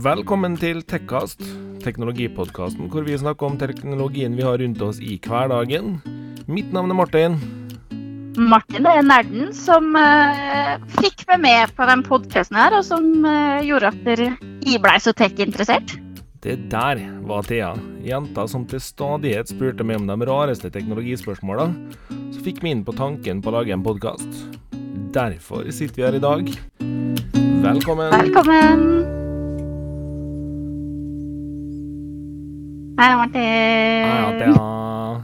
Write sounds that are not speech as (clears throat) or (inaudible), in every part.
Velkommen til Tekkast, teknologipodkasten hvor vi snakker om teknologien vi har rundt oss i hverdagen. Mitt navn er Martin. Martin er nerden som eh, fikk meg med på den podkasten her, og som eh, gjorde at dere- blei så tech-interessert. Det der var Thea, jenta som til stadighet spurte meg om de rareste teknologispørsmåla, så fikk meg inn på tanken på å lage en podkast. Derfor sitter vi her i dag. Velkommen. Velkommen. Hei, Martin. Ja, Thea.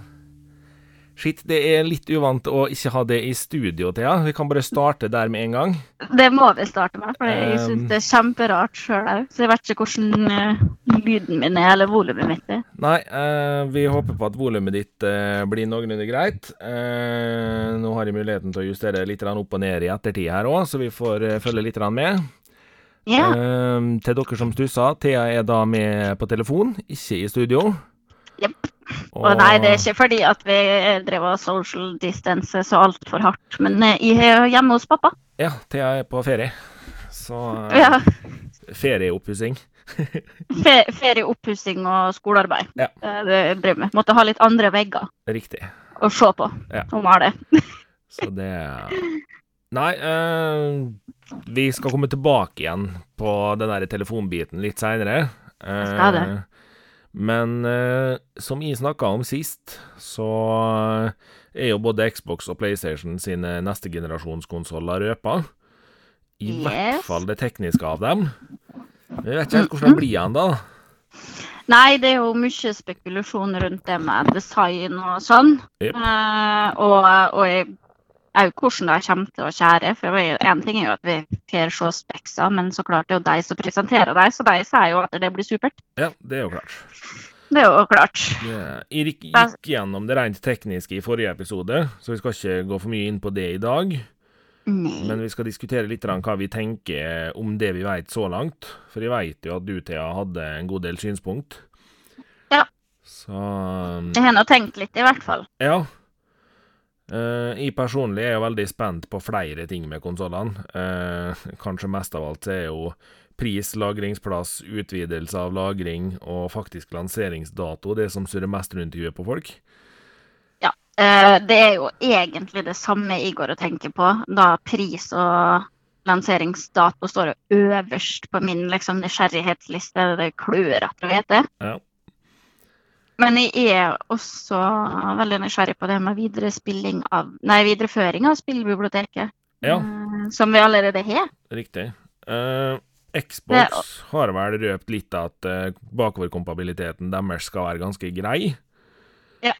Shit, det er litt uvant å ikke ha det i studio, Thea. Vi kan bare starte der med en gang. Det må vi starte med, for jeg Um. syns det er kjemperart sjøl òg. Så jeg vet ikke hvordan eh, lyden min er, eller volumet mitt er. Nei, eh, vi håper på at volumet ditt eh, blir noenlunde greit. Nå har jeg muligheten til å justere litt opp og ned i ettertid her òg, så vi får følge litt med. Ja. Eh, til dere som stussa, Thea er da med på telefon, ikke i studio. Jepp. Og nei, det er ikke fordi at vi drev og social distance så altfor hardt, men i jeg er hjemme hos pappa. Ja, Thea er på ferie. Så eh, Ja. ferieoppussing. (laughs) Fe Ferieoppussing og skolearbeid. Ja. Eh, Det driver med. Måtte ha litt andre vegger Riktig. å se på Ja. Hun har det. Så det (laughs) Nei, eh, vi skal komme tilbake igjen på den der telefonbiten litt seinere. det. men eh, som jeg snakka om sist, så er jo både Xbox og PlayStation sine neste generasjonskonsoller røpa. I hvert fall det tekniske av dem. Jeg vet ikke helt hvordan det blir igjen da. Nei, det er jo mye spekulasjon rundt det med design og sånn. Yep. Eh, og og jeg òg hvordan de kommer til å skjære. For én ting er jo at vi får se spekser, men så klart det er jo de som presenterer dem, så de sier jo at det blir supert. Ja, det er jo klart. Det er jo klart. Jeg gikk, gikk gjennom det rent tekniske i forrige episode, så vi skal ikke gå for mye inn på det i dag. Nei. Men vi skal diskutere litt hva vi tenker om det vi vet så langt. For jeg vet jo at du, Thea, hadde en god del synspunkt. Ja. Så um, Jeg har nå tenkt litt, i hvert fall. ja. Eh, jeg personlig er jo veldig spent på flere ting med konsollene. Uh, kanskje mest av alt er jo pris, lagringsplass, utvidelse av lagring og faktisk lanseringsdato det som surrer mest rundt i huet på folk. Eh, det er jo egentlig det samme jeg går og tenker på, da pris og lanseringsdato står øverst på min liksom, nysgjerrighetsliste. Det klør at du vet det. Ja. Men jeg er også veldig nysgjerrig på det med av, nei, videreføring av spillbiblioteket. Ja. eh, Som vi allerede har. Riktig. Uh, Xbox har vel røpt litt at uh, bakoverkompabiliteten deres skal være ganske grei. Ja.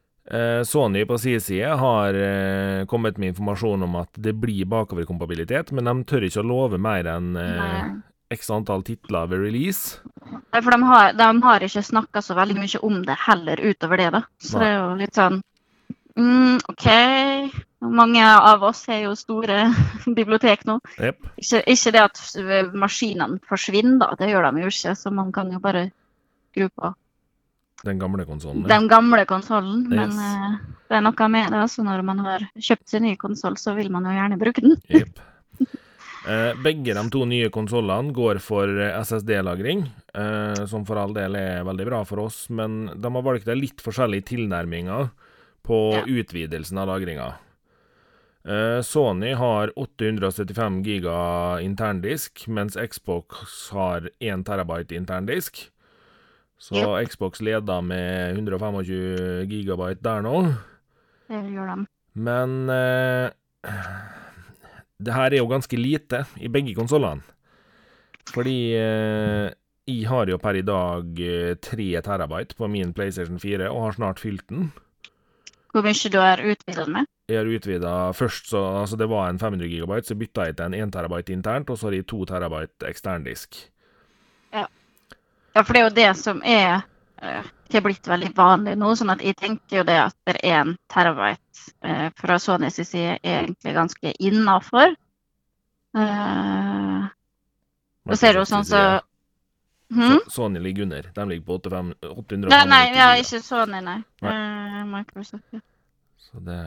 Sony på sin side har kommet med informasjon om at det blir bakoverkompabilitet, men de tør ikke å love mer enn. X antall titler ved release. Nei, For de har, de har ikke snakka så veldig mye om det heller utover det, da. Så Nei. det er jo litt sånn mm, OK. Mange av oss har jo store (laughs) bibliotek nå. Yep. Ikke, ikke det at maskinene forsvinner, da. Det gjør de jo ikke. Så man kan jo bare skru på Den gamle konsollen. den gamle konsollen. Men Yes. eh, det er noe med det. Så når man har kjøpt sin ny konsoll, så vil man jo gjerne bruke den. Jepp. (laughs) Eh, begge de to nye konsollene går for eh, SSD-lagring, eh, som for all del er veldig bra for oss, men de har valgt en litt forskjellige tilnærminger på Ja. utvidelsen av lagringa. Eh, Sony har 875 giga interndisk, mens Xbox har 1 terabyte interndisk. Så Xbox leder med 125 gigabyte der nå. Det gjør de. Men eh, det her er jo ganske lite i begge konsollene. Fordi eh, jeg har jo per i dag tre 3 terabyte på min PlayStation 4, og har snart fylt den. Hvor mye du har utvidet med? Jeg har utvida først, så altså det var en 500 gigabyte, så bytta jeg til en 1 terabyte internt, og så har jeg 2 terabyte eksterndisk. Ja, for det er jo det som er eh, ikke blitt veldig vanlig nå. sånn at jeg tenker jo det at det er en terabyte eh, fra Sonys side er egentlig ganske innafor. Eh, så ser du jo sånn så Hmm? Sony ligger under. De ligger på 85 800 Nei, nei, ja, ikke Sony, nei. Nei. Eh, Microsoft, ja. Så det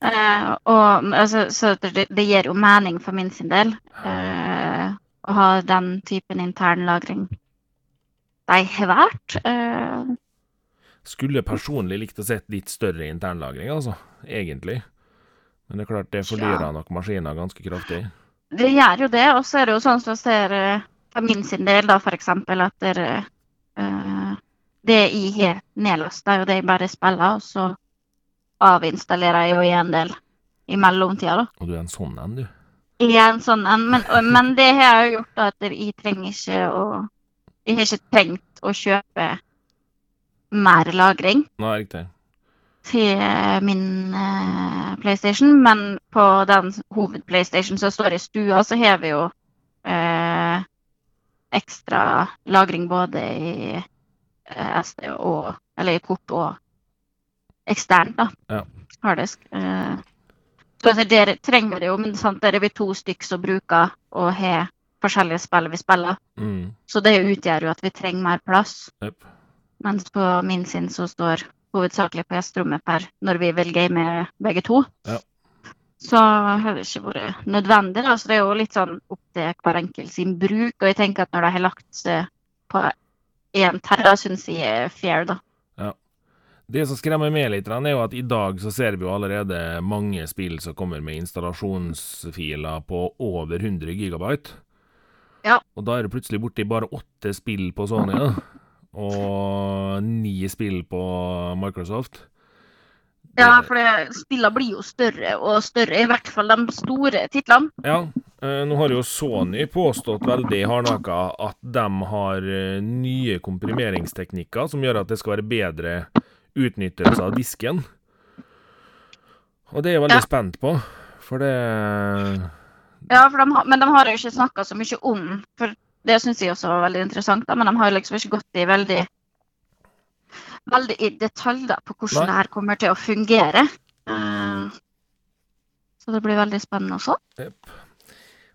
Eh, og, altså, så det, det gir jo mening for min sin del eh, å ha den typen intern lagring. De har vært. Eh, Skulle personlig likt å sett litt større internlagring, altså. Egentlig. Men det er klart, det fordyrer nok maskiner ganske kraftig. det gjør jo det, og så er det jo sånn som jeg ser eh, for min sin del, da, eksempel, at dere, eh, det jeg har nedlasta, er jo det jeg bare spiller, og så avinstallerer jeg jo i en del i mellomtida, da. Og du er en sånn en, du. Jeg er en sånn en, men, men det har jeg jo gjort da, at jeg trenger ikke å Jeg har ikke trengt å kjøpe mer lagring Nei, riktig. til min eh, PlayStation, men på den hoved-PlayStation som står i stua, så har vi jo eh, ekstra lagring både i eh, SD og Eller i kort og eksternt, da. Ja. Harddisk. Eh, så altså, dere trenger det jo, men sant, der er vi to stykker som bruker og har forskjellige spill vi spiller. Mm. Så det utgjør jo at vi trenger mer plass. Yep. Mens på min sin så står hovedsakelig på gjesterommet per når vi vil game begge to. Ja. Så har det ikke vært nødvendig. Da. Så det er jo litt sånn opp til hver enkelt sin bruk. Og jeg tenker at når de har lagt seg på én terra, syns jeg er fair, da. Det som skremmer meg litt, er jo at i dag så ser vi jo allerede mange spill som kommer med installasjonsfiler på over 100 gigabyte. Ja. Og da er det plutselig borti bare åtte spill på Sony, da. Og ni spill på Microsoft. Det- Ja, for det- spillene blir jo større og større, i hvert fall de store titlene. Ja, eh, nå har jo Sony påstått veldig hardnakka at de har eh, nye komprimeringsteknikker som gjør at det skal være bedre utnyttelse av disken. Og det er jeg veldig Ja. spent på, for det Ja, de men de har jo ikke snakka så mye om For det syns jeg også var veldig interessant, da, men de har liksom ikke gått i veldig Veldig i detalj da, på hvordan Nei. det her kommer til å fungere. Eh, så det blir veldig spennende også.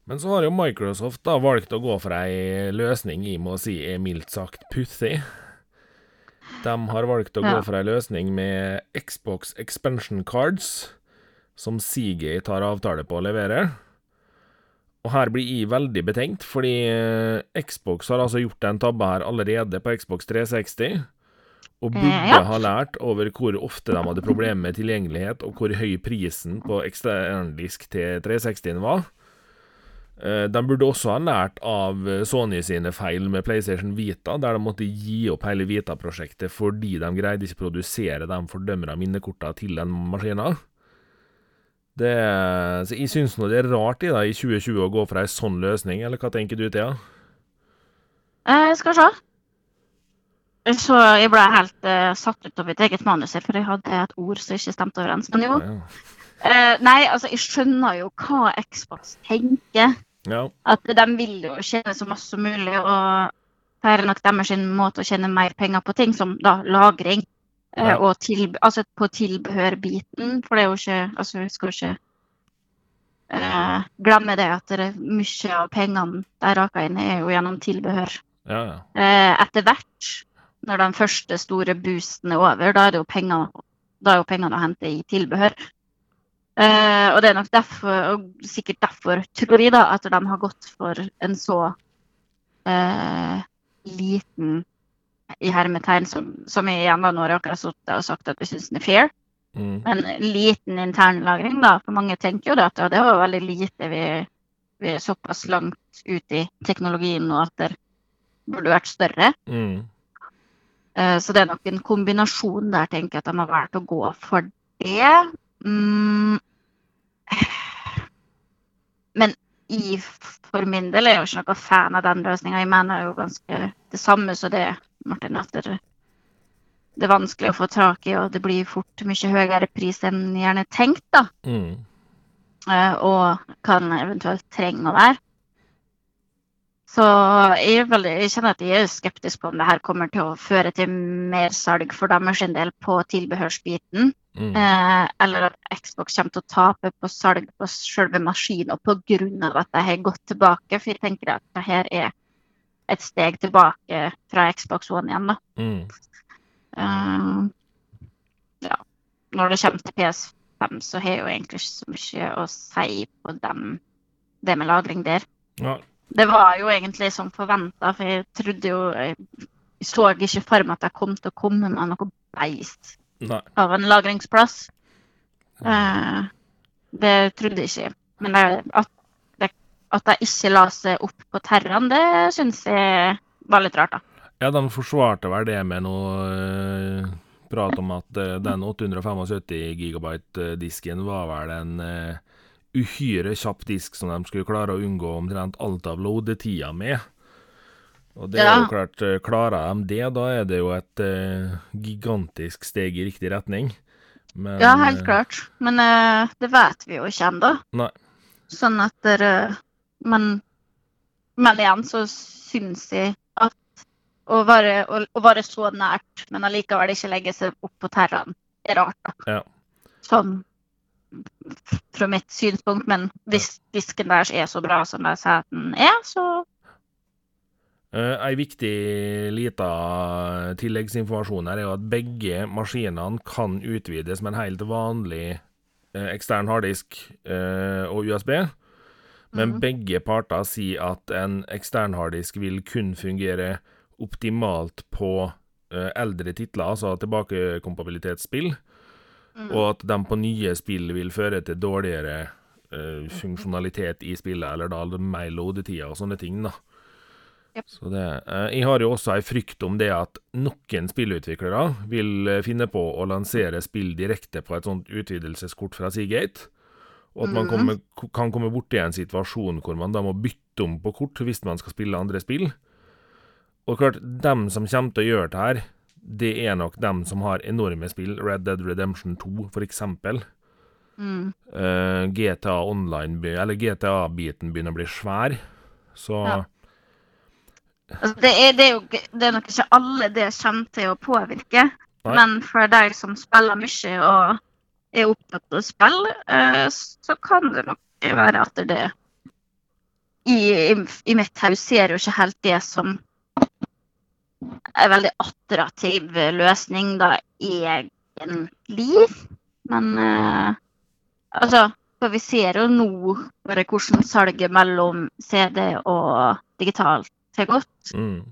Men så har jo Microsoft da valgt å gå for ei løsning jeg må si er mildt sagt pussig. De har valgt å Ja. gå for ei løsning med Xbox Expansion Cards, som Seagate har avtale på å levere. Og her blir jeg veldig betenkt, fordi eh, Xbox har altså gjort en tabbe her allerede på Xbox 360. Og burde Eh, ha lært over hvor ofte de hadde problemer med tilgjengelighet, og hvor høy prisen på eksterndisk til 360-en var. Eh, De burde også ha lært av Sony sine feil med PlayStation Vita, der de måtte gi opp hele Vita-prosjektet fordi de greide ikke å produsere de fordømra minnekorta til den maskinen. Det, så jeg syns nå det er rart i, da, i 2020 å gå for ei sånn løsning, eller hva tenker du, Thea? Eh, skal se. Så jeg ble helt uh, satt ut av mitt eget manus for jeg hadde et ord som ikke stemte overens. Men jo. Ja. Uh, nei, altså, jeg skjønner jo hva Xbox tenker. ja. At de vil jo tjene så masse som mulig, og det er nok deres måte å tjene mer penger på ting, som da lagring. Eh, Ja. Og til, altså på tilbehørbiten, for det er jo ikke Altså, vi skal jo ikke eh, glemme det at det er mye av pengene de raker inn, er jo gjennom tilbehør. Ja, ja. Eh, etter hvert, når den første store boosten er over, da er det jo penger, da er jo pengene å hente i tilbehør. Eh, og det er nok derfor, og sikkert derfor, tror jeg, da, at de har gått for en så eh, liten i hermetegn, som, som jeg igjen da nå har jeg sittet og sagt at vi syns den er fair. Mm. Men liten internlagring, da. For mange tenker jo det at det var veldig lite. Vi, vi er såpass langt ut i teknologien nå at det burde vært større. Mm. Eh, Så det er nok en kombinasjon der, tenker jeg, at de har valgt å gå for det. Mm. Men i, for min del er jeg jo ikke noe fan av den løsninga. Jeg mener jo ganske det samme som det, Martin, at det, det er vanskelig å få tak i, og det blir fort mye høyere pris enn gjerne tenkt, da. Mm. Eh, Og kan eventuelt trenger å være. Så jeg, veldig, jeg kjenner at jeg er skeptisk på om det her kommer til å føre til mer salg for deres del på tilbehørsbiten. Mm. Eh, eller at Xbox kommer til å tape på salg på selve maskinen pga. at de har gått tilbake. For jeg tenker at det her er et steg tilbake fra Xbox One igjen. da. Mm. Uh, ja. Når det kommer til PS5, så har jeg jo egentlig ikke så mye å si på dem, det med lagring der. Ja. Det var jo egentlig som forventa, for jeg trodde jo Jeg så ikke for meg at jeg kom til å komme med noe beist Nei. av en lagringsplass. Uh, det trodde jeg ikke. Men det, at, at de ikke la seg opp på Terran, det syns jeg var litt rart, da. Ja, de forsvarte vel det med noe eh, prat om at eh, den 875 gigabyte-disken var vel en eh, uhyre kjapp disk som de skulle klare å unngå omtrent alt av loadetida med. Og det er jo klart, klarer de det, da er det jo et gigantisk steg i riktig retning. Men, Ja, helt klart. Men uh, det vet vi jo ikke ennå. Sånn at dere Men, men igjen så syns jeg at å være, å, å være så nært, men allikevel ikke legge seg opp på terraen, er rart, da. Ja. Sånn fra mitt synspunkt. Men hvis disken deres er så bra som de sier at den er, så Eh, Ei viktig lita tilleggsinformasjon her er jo at begge maskinene kan utvides med en helt vanlig eh, ekstern harddisk eh, og USB. Men Mhm. begge parter sier at en ekstern harddisk vil kun fungere optimalt på eh, eldre titler, altså tilbakekompabilitetsspill, mm. og at de på nye spill vil føre til dårligere uh, funksjonalitet i spillet, eller da mer loadetider og sånne ting, da. Yep. Så det, eh, jeg har jo også ei frykt om det at noen spillutviklere vil finne på å lansere spill direkte på et sånt utvidelseskort fra Seagate, og at man Mhm. kommer, kan komme borti en situasjon hvor man da må bytte om på kort hvis man skal spille andre spill. Og klart, dem som kommer til å gjøre det her, det er nok dem som har enorme spill, Red Dead Redemption 2 for eksempel. mm. Uh, GTA Online, eller GTA-biten begynner å bli svær, så Ja. altså, det, er, det, er jo, det er nok ikke alle det kommer til å påvirke. Nei. Men for deg som spiller mye og er opptatt av spill, eh, så kan det nok være at det I, i, i mitt hus ser jo ikke helt det som en veldig attraktiv løsning, da, egentlig. Men eh, altså For vi ser jo nå bare hvordan salget mellom CD og digitalt har gått. mm.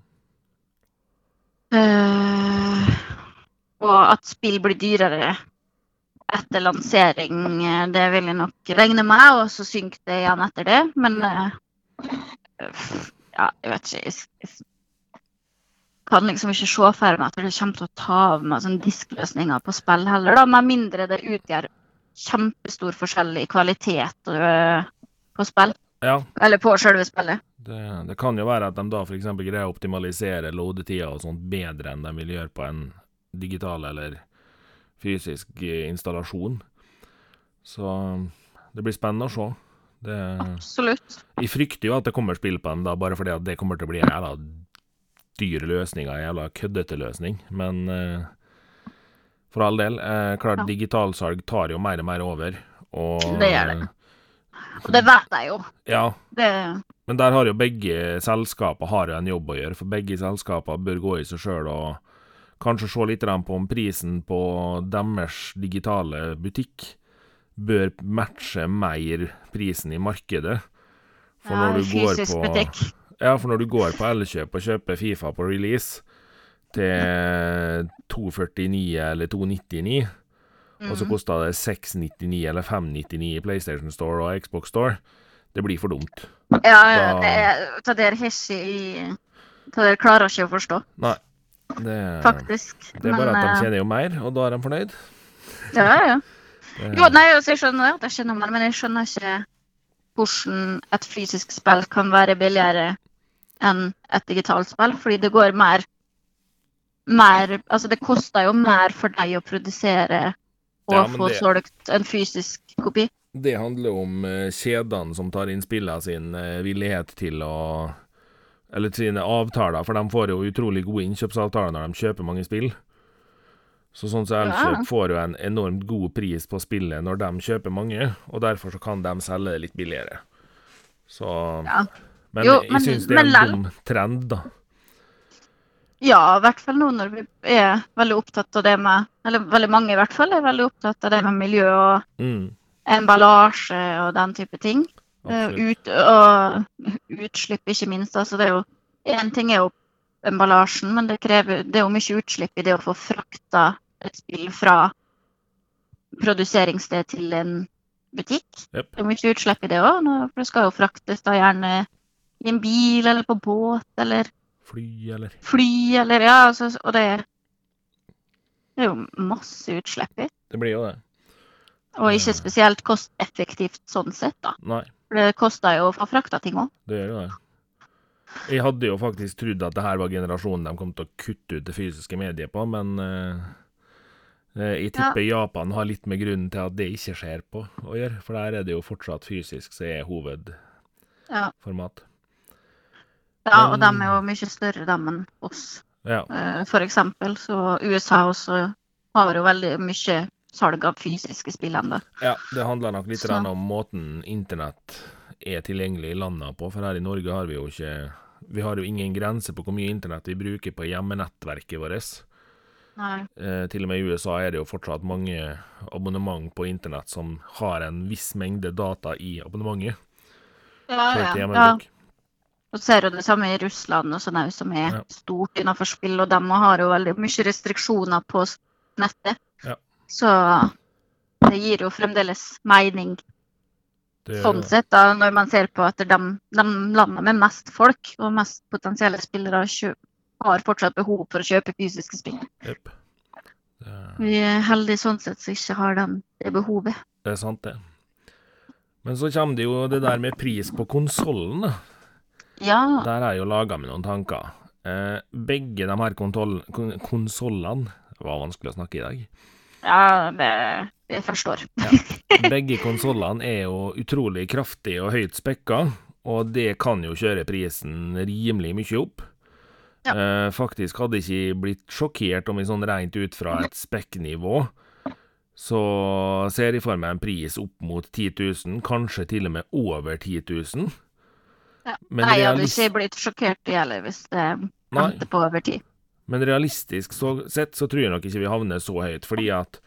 Eh, og at spill blir dyrere etter lansering, eh, det vil jeg nok regne med. Og så synker det igjen etter det. Men eh, ja, jeg vet ikke. Jeg, kan liksom ikke se for meg at det kommer til å ta av med sånn diskløsninger på spill heller, da, med mindre det utgjør kjempestor forskjell i kvalitet øh, på spill. Ja, Eller på selve spillet. det, det kan jo være at de da f.eks. greier å optimalisere lodetida og sånt bedre enn de vil gjøre på en digital eller fysisk eh, installasjon. Så det blir spennende å se. Det, Absolutt. jeg frykter jo at det kommer spill på dem, da, bare fordi at det kommer til å bli en jævla dyr løsning, en jævla køddete løsning. Men eh, for all del, eh, klart Ja. digitalsalg tar jo mer og mer over. Og, Det gjør det. Og det vet jeg jo. Ja, Det, men der har jo begge selskaper har jo en jobb å gjøre, for begge selskaper bør gå i seg sjøl og kanskje se litt på om prisen på deres digitale butikk bør matche mer prisen i markedet. For når du går på. Ja, for når du går på Elkjøp og kjøper Fifa på release til 249 eller 299, og så Mhm. koster det 699 eller 599 i PlayStation Store og Xbox Store, det blir for dumt. Ja, ja, det er Det har ikke i Det klarer jeg ikke å forstå, Nei. Det, faktisk. det er bare at de eh, tjener jo mer, og da er de fornøyd. Ja, ja. Det, Jo, nei, altså, jeg skjønner at jeg skjønner mer, men jeg skjønner ikke hvordan et fysisk spill kan være billigere enn et digitalt spill, fordi det går mer mer Altså, det koster jo mer for deg å produsere og Ja, få det- solgt en fysisk kopi. det handler om eh, kjedene som tar inn spillene sin eh, villighet til å Eller sine avtaler, for de får jo utrolig gode innkjøpsavtaler når de kjøper mange spill. Så sånn som Elkjøp får jo en enormt god pris på spillet når de kjøper mange, og derfor så kan de selge det litt billigere. Så Ja. Men Jo, jeg syns det er en men, dum trend, da. Ja, i hvert fall nå når vi er veldig opptatt av det med Eller veldig mange i hvert fall er veldig opptatt av det med miljø og Mm, emballasje og den type ting. Eh. Ut, og utslipp, ikke minst. Altså, det er jo Én ting er jo emballasjen, men det, krever, det er jo mye utslipp i det å få frakta et spill fra produseringssted til en butikk. Yep. Det er mye utslipp i det òg, for det skal jo fraktes da gjerne i en bil eller på båt eller Fly, eller fly eller Ja, altså, og det, det er jo masse utslipp i. Det blir jo det. Og ikke spesielt kosteffektivt sånn sett, da. Nei, For det koster jo å få frakta ting òg. det gjør jo det. Jeg hadde jo faktisk trodd at det her var generasjonen de kom til å kutte ut det fysiske mediet på, men eh, jeg tipper Japan har litt med grunnen til at det ikke skjer på å gjøre, for der er det jo fortsatt fysisk som er hovedformat. Ja. ja, og de er jo mye større, dem enn oss. Ja. Uh, For eksempel. Så USA også har jo veldig mye salg av fysiske spill ennå. ja, det handler nok litt om måten internett er tilgjengelig i landene på, for her i Norge har vi jo ikke Vi har jo ingen grense på hvor mye internett vi bruker på hjemmenettverket vårt. Eh, til og med i USA er det jo fortsatt mange abonnement på internett som har en viss mengde data i abonnementet. Ja, ja. ja. Og så er det det samme i Russland, og sånn òg, som er Ja. stort innenfor spill. Og de har jo veldig mye restriksjoner på nettet. Ja. Så det gir jo fremdeles mening Det sånn sett, da, når man ser på at de, de landene med mest folk og mest potensielle spillere kjøp, har fortsatt behov for å kjøpe fysiske spill. Yep. Det, Vi er heldige sånn sett som ikke har den, det behovet. det er sant, det. Men så kommer det jo det der med pris på konsollen, da. Ja. Der er jo laga med noen tanker. Eh, begge de her konsollene var vanskelig å snakke i dag. Ja det, jeg forstår. Begge konsollene er jo utrolig kraftige og høyt spekka, og det kan jo kjøre prisen rimelig mye opp. Ja. Eh, faktisk hadde jeg ikke blitt sjokkert om vi sånn rent ut fra et spekknivå, så ser jeg for meg en pris opp mot 10 000, kanskje til og med over 10 000. Ja. Men Nei, jeg hadde ikke blitt sjokkert heller hvis det endte på over tid. Men realistisk så, sett så tror jeg nok ikke vi havner så høyt, fordi at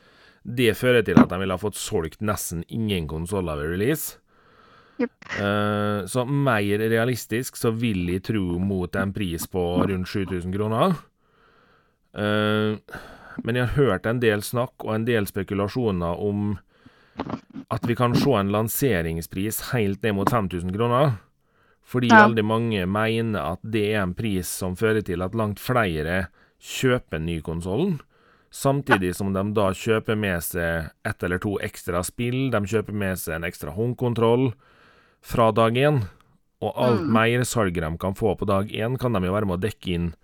det fører til at de ville ha fått solgt nesten ingen konsoller ved release. Yep. Uh, så mer realistisk så vil jeg tro mot en pris på rundt 7000 kroner. Uh, men jeg har hørt en del snakk og en del spekulasjoner om at vi kan se en lanseringspris helt ned mot 5000 kroner. Fordi Ja. veldig mange mener at det er en pris som fører til at langt flere kjøper nykonsollen. Samtidig som de da kjøper med seg ett eller to ekstra spill, de kjøper med seg en ekstra håndkontroll fra dag én. Og alt Mm. salg de kan få på dag én, kan de jo være med å dekke inn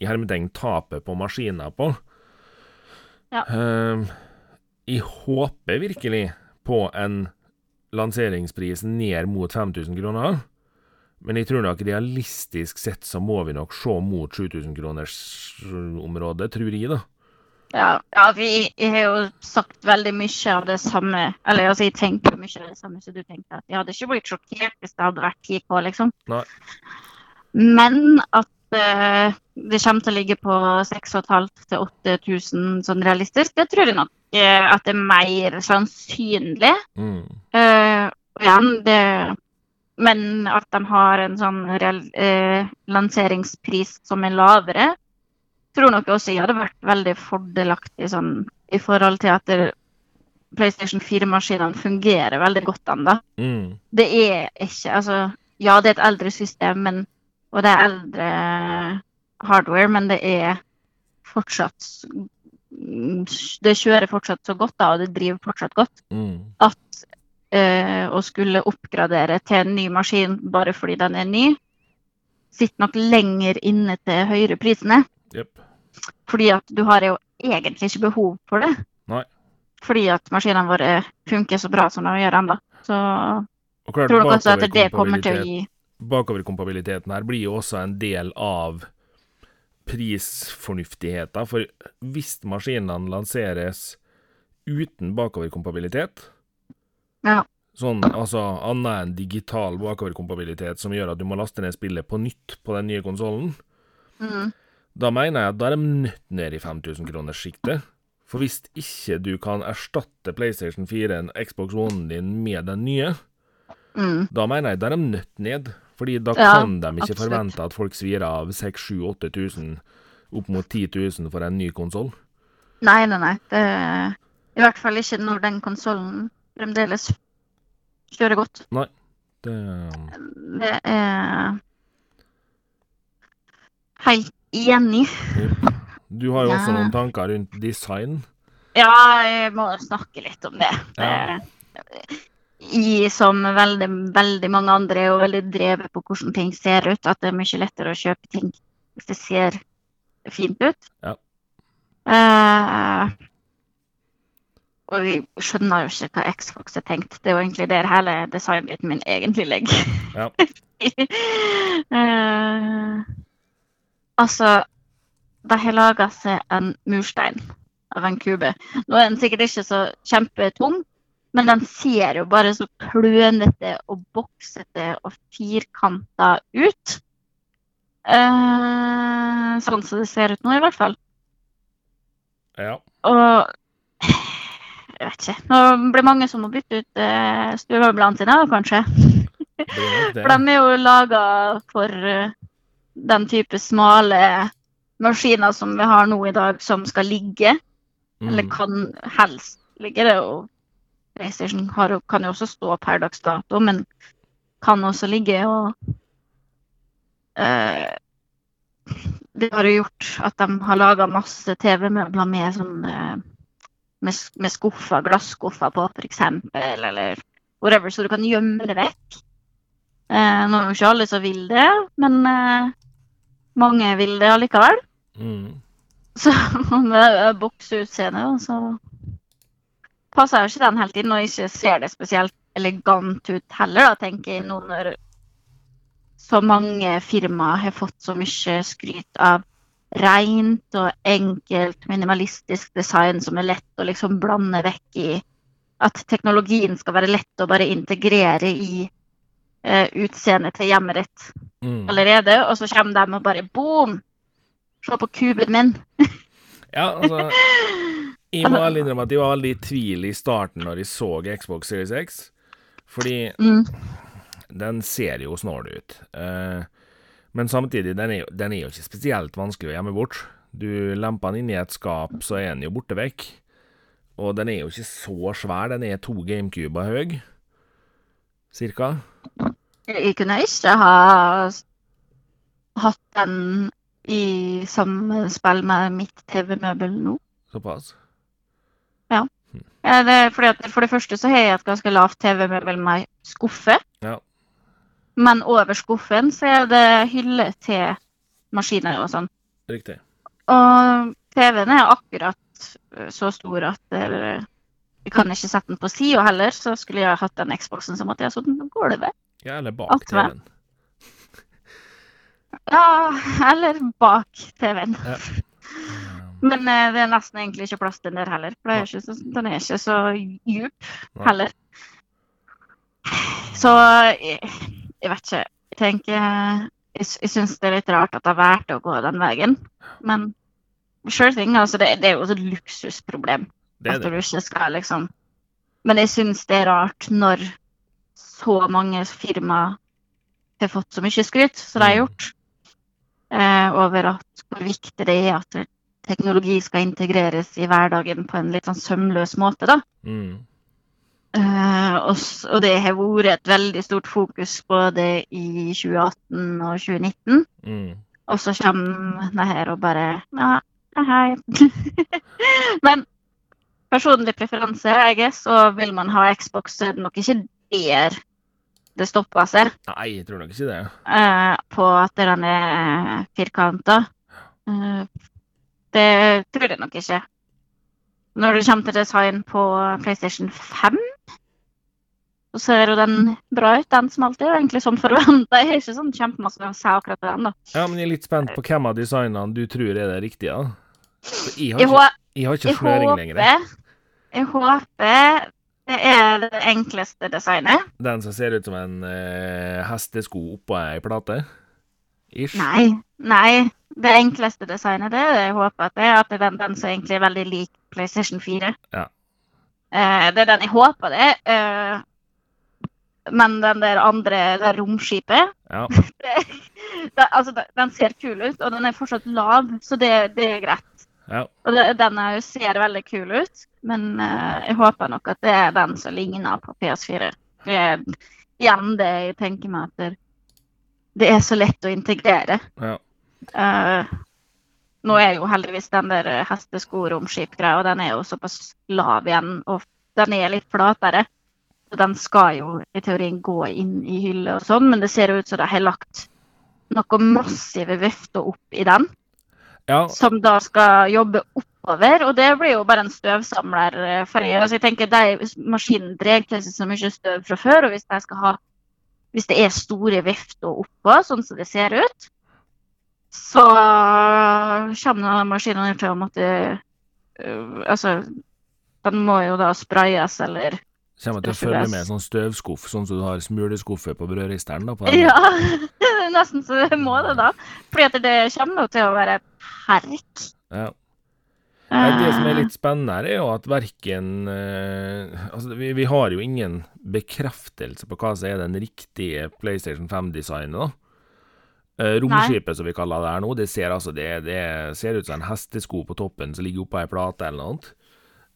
i hermetegn tapet på maskiner på. Ja. Uh, jeg håper virkelig på en lanseringspris ned mot 5000 kroner. Men jeg tror nok realistisk sett så må vi nok se mot 7000 kroners området, tror jeg, da. Ja, ja vi har jo sagt veldig mye av det samme. Eller altså, jeg tenker mye av det samme som du tenker. At jeg hadde ikke blitt sjokkert hvis det hadde vært 10K, liksom. Nei. Men at uh, det kommer til å ligge på 6500 til 8000 sånn realistisk, det tror jeg nok uh, at det er mer sannsynlig. Mm. Uh, igjen, det Men at de har en sånn real, eh, lanseringspris som er lavere, tror nok også jeg hadde vært veldig fordelaktig sånn i forhold til at det, PlayStation 4-maskinene fungerer veldig godt ennå. Mm. Det er ikke Altså, ja, det er et eldre system, men, og det er eldre hardware, men det er fortsatt mm, Det kjører fortsatt så godt, da, og det driver fortsatt godt Mm. at å skulle oppgradere til en ny maskin bare fordi den er ny, sitter nok lenger inne til høyere prisene. Yep. Fordi at du har jo egentlig ikke behov for det. Nei. Fordi at maskinene våre funker så bra som de gjør ennå. Så klart, tror nok også at det kommer til å gi bakoverkompabiliteten her blir jo også en del av prisfornuftigheten. For hvis maskinene lanseres uten bakoverkompabilitet, Ja. sånn altså annet enn digital bakoverkompabilitet som gjør at du må laste ned spillet på nytt på den nye konsollen, mm, da mener jeg at da er de nødt ned i 5000 kroners sjiktet. For hvis ikke du kan erstatte PlayStation 4, en Xbox One din, med den nye, mm, da mener jeg da er de nødt ned. Fordi da Ja, kan de ikke absolutt. forvente at folk svir av 6000-8000, opp mot 10 000 for en ny konsoll. Nei, nei, nei. Det, I hvert fall ikke når den konsollen fremdeles kjører godt. Det Det er helt enig. Du har jo også Ja. noen tanker rundt design. Ja, jeg må snakke litt om det. Ja. I som veldig, veldig mange andre er jo veldig drevet på hvordan ting ser ut. At det er mye lettere å kjøpe ting hvis det ser fint ut. Ja. Eh, og vi skjønner jo ikke hva Xbox har tenkt. Det er jo egentlig der hele designbiten min egentlig ligger. Ja. uh, (laughs) altså, de har laga seg en murstein av en kube. Nå er den sikkert ikke så kjempetung, men den ser jo bare så klønete og boksete og firkanta ut. Uh, sånn som det ser ut nå, i hvert fall. ja. Og jeg vet ikke. Nå blir det mange som må bytte ut uh, stuemøblene sine, kanskje. Det (laughs) det. For de er jo laga for eh, den type smale maskiner som vi har nå i dag, som skal ligge. Eller Mm. kan helst ligge det. jo PlayStation har, kan jo også stå per dags dato, men kan også ligge og uh, Det har jo gjort at de har laga masse TV-møbler med sånn eh, med, med skuffer, glasskuffer på, f.eks., eller whatever, så du kan gjemme det vekk. Eh, nå er jo ikke alle som vil det, men eh, mange vil det allikevel. Mm. Så (laughs) med bokseutseende, så passer jo ikke den helt inn, og ikke ser det spesielt elegant ut heller, da, tenker jeg nå når så mange firmaer har fått så mye skryt av rent og enkelt, minimalistisk design som er lett å liksom blande vekk i at teknologien skal være lett å bare integrere i eh, utseendet til hjemmet ditt Mm. allerede, og så kommer de og bare boom! Se på kuben min. Ja, altså (laughs) Jeg må ærlig innrømme at jeg var veldig i tvil i starten når jeg så Xbox Series X. Fordi Mm. den ser jo snål ut. Eh, men samtidig, den er, jo, den er jo ikke spesielt vanskelig å gjemme bort. Du lemper den inn i et skap, så er den jo borte vekk. Og den er jo ikke så svær. Den er to GameCuber høy, cirka. Jeg kunne ikke ha hatt den i samspill med mitt TV-møbel nå. Såpass. Ja, det er fordi at for det første så har jeg et ganske lavt TV-møbel med skuffe. Ja. Men over skuffen så er det hylle til maskiner og sånn. Riktig. Og TV-en er akkurat eh, så stor at vi jeg kan ikke sette den på sida heller. Så skulle jeg hatt den Xboxen, som måtte jeg ha satt den på gulvet. Ja, eller bak TV-en. Ja, eller bak TV-en. Ja. (laughs) Men eh, det er nesten egentlig ikke plass til den der heller. For det er så, den er ikke så djup heller. Så jeg vet ikke. Jeg tenker Jeg, jeg syns det er litt rart at det har valgt å gå den veien. Men sure thing, altså det, det er jo et luksusproblem. Det At du ikke skal liksom Men jeg syns det er rart når så mange firmaer har fått så mye skryt som de har Mm. gjort, eh, over at hvor viktig det er at teknologi skal integreres i hverdagen på en litt sånn sømløs måte. da. Mm. Eh, og, og det har vært et veldig stort fokus både i 2018 og 2019. Mm. Og så kommer det her og bare Ja, hei. (laughs) Men personlig preferanse, jeg er, så vil man ha Xbox, så er det nok ikke der det stopper seg. Nei, jeg tror nok ikke det. Uh, på at den er firkanta. Uh, det tror jeg nok ikke. Når det kommer til design på PlayStation 5, så ser jo den bra ut, den som alltid. er Egentlig sånn forventa. Jeg har ikke sånn kjempemasse å si akkurat på den. da. Ja, men jeg er litt spent på hvem av designene du tror er det riktige. For Jeg har ikke, jeg har ikke snøring lenger. Jeg håper det er det enkleste designet. Den som ser ut som en eh, hestesko oppå ei plate? Ish. Nei. Nei. Det enkleste designet, det er det jeg håper at det er. At det er den, den som egentlig er veldig lik PlayStation 4. Ja. Eh, det er den jeg håper det. Eh, men den der andre, det romskipet Ja. (laughs) det, altså, Den ser kul ut, og den er fortsatt lav, så det, det er greit. ja. Og det, den er, ser veldig kul ut, men uh, jeg håper nok at det er den som ligner på PS4. Det er igjen det jeg tenker meg at det, det er så lett å integrere. ja. Uh, nå er jo heldigvis den der hestesko-romskip-greia, og den er jo såpass lav igjen, og den er litt flatere. Den skal jo i teorien gå inn i hylle og sånn, men det ser jo ut som de har lagt noen massive vifter opp i den, ja. som da skal jobbe oppover. Og det blir jo bare en støvsamler eh, for jeg. Altså, jeg tenker de Maskinen drar til seg så mye støv fra før, og hvis de skal ha hvis det er store vifter oppå, sånn som det ser ut, så kommer maskinen til å måtte øh, Altså, den må jo da sprayes eller Kommer til å følge med en sånn støvskuff, sånn som du har smuleskuffe på brødristeren. Ja! (laughs) Nesten så du må det, da. Fordi det kommer til å være perk. Ja. Det som er Eh, litt spennende her, er jo at verken eh, Altså, vi, vi har jo ingen bekreftelse på hva som er den riktige PlayStation 5-designet, da. Romskipet, romskipet, som vi kaller det her nå, det ser altså det, det ser ut som en hestesko på toppen som ligger oppå ei plate eller noe.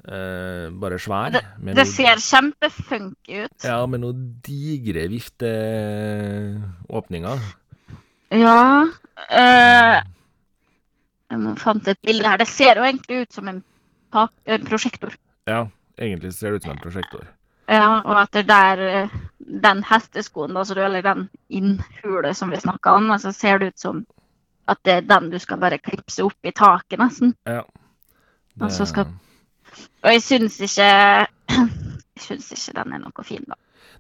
Eh, bare svær. med Det noe- ser kjempefunky ut. Ja, med noen digre vifteåpninger. Ja. eh, jeg fant et bilde her. Det ser jo egentlig ut som en, en prosjektor. Ja, egentlig ser det ut som en prosjektor. Ja, og at det der eh, den hesteskoen, da, så du, eller den innhule som vi snakka om, så ser det ut som at det er den du skal bare klipse opp i taket, nesten. Ja. Og så skal- Og jeg syns ikke (clears throat) Jeg syns ikke den er noe fin, da.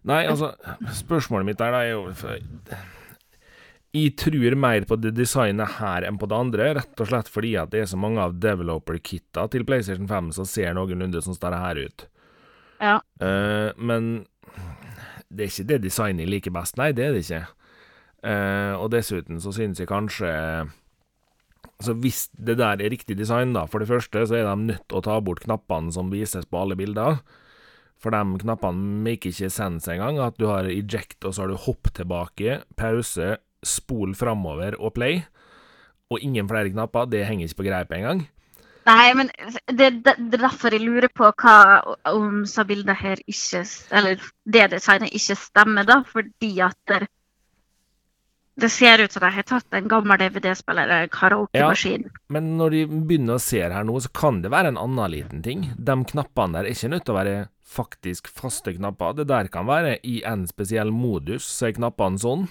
Nei, altså, spørsmålet mitt der da er jo Jeg tror mer på det designet her enn på det andre, rett og slett fordi at det er så mange av developer-kitta til PlayStation 5 som ser noenlunde sånn som her ut. Ja. Uh, men det er ikke det designet jeg liker best, nei, det er det ikke. Uh, og dessuten så synes jeg kanskje Altså Hvis det der er riktig design, da, for det første så er de nødt til å ta bort knappene som vises på alle bilder. For de knappene make ikke sense engang. At du har eject, og så har du hopp tilbake, pause, spol framover og play. Og ingen flere knapper. Det henger ikke på greip engang. Nei, men det, er derfor jeg lurer på hva om så bildet her ikke Eller det designet ikke stemmer, da. Fordi at det, det ser ut som de har tatt en gammel DVD-spiller, eller karaokemaskin. Men når de begynner å se her nå, så kan det være en annen liten ting. De knappene der er ikke nødt til å være faktisk faste knapper. Det der kan være i en spesiell modus, så er knappene sånn.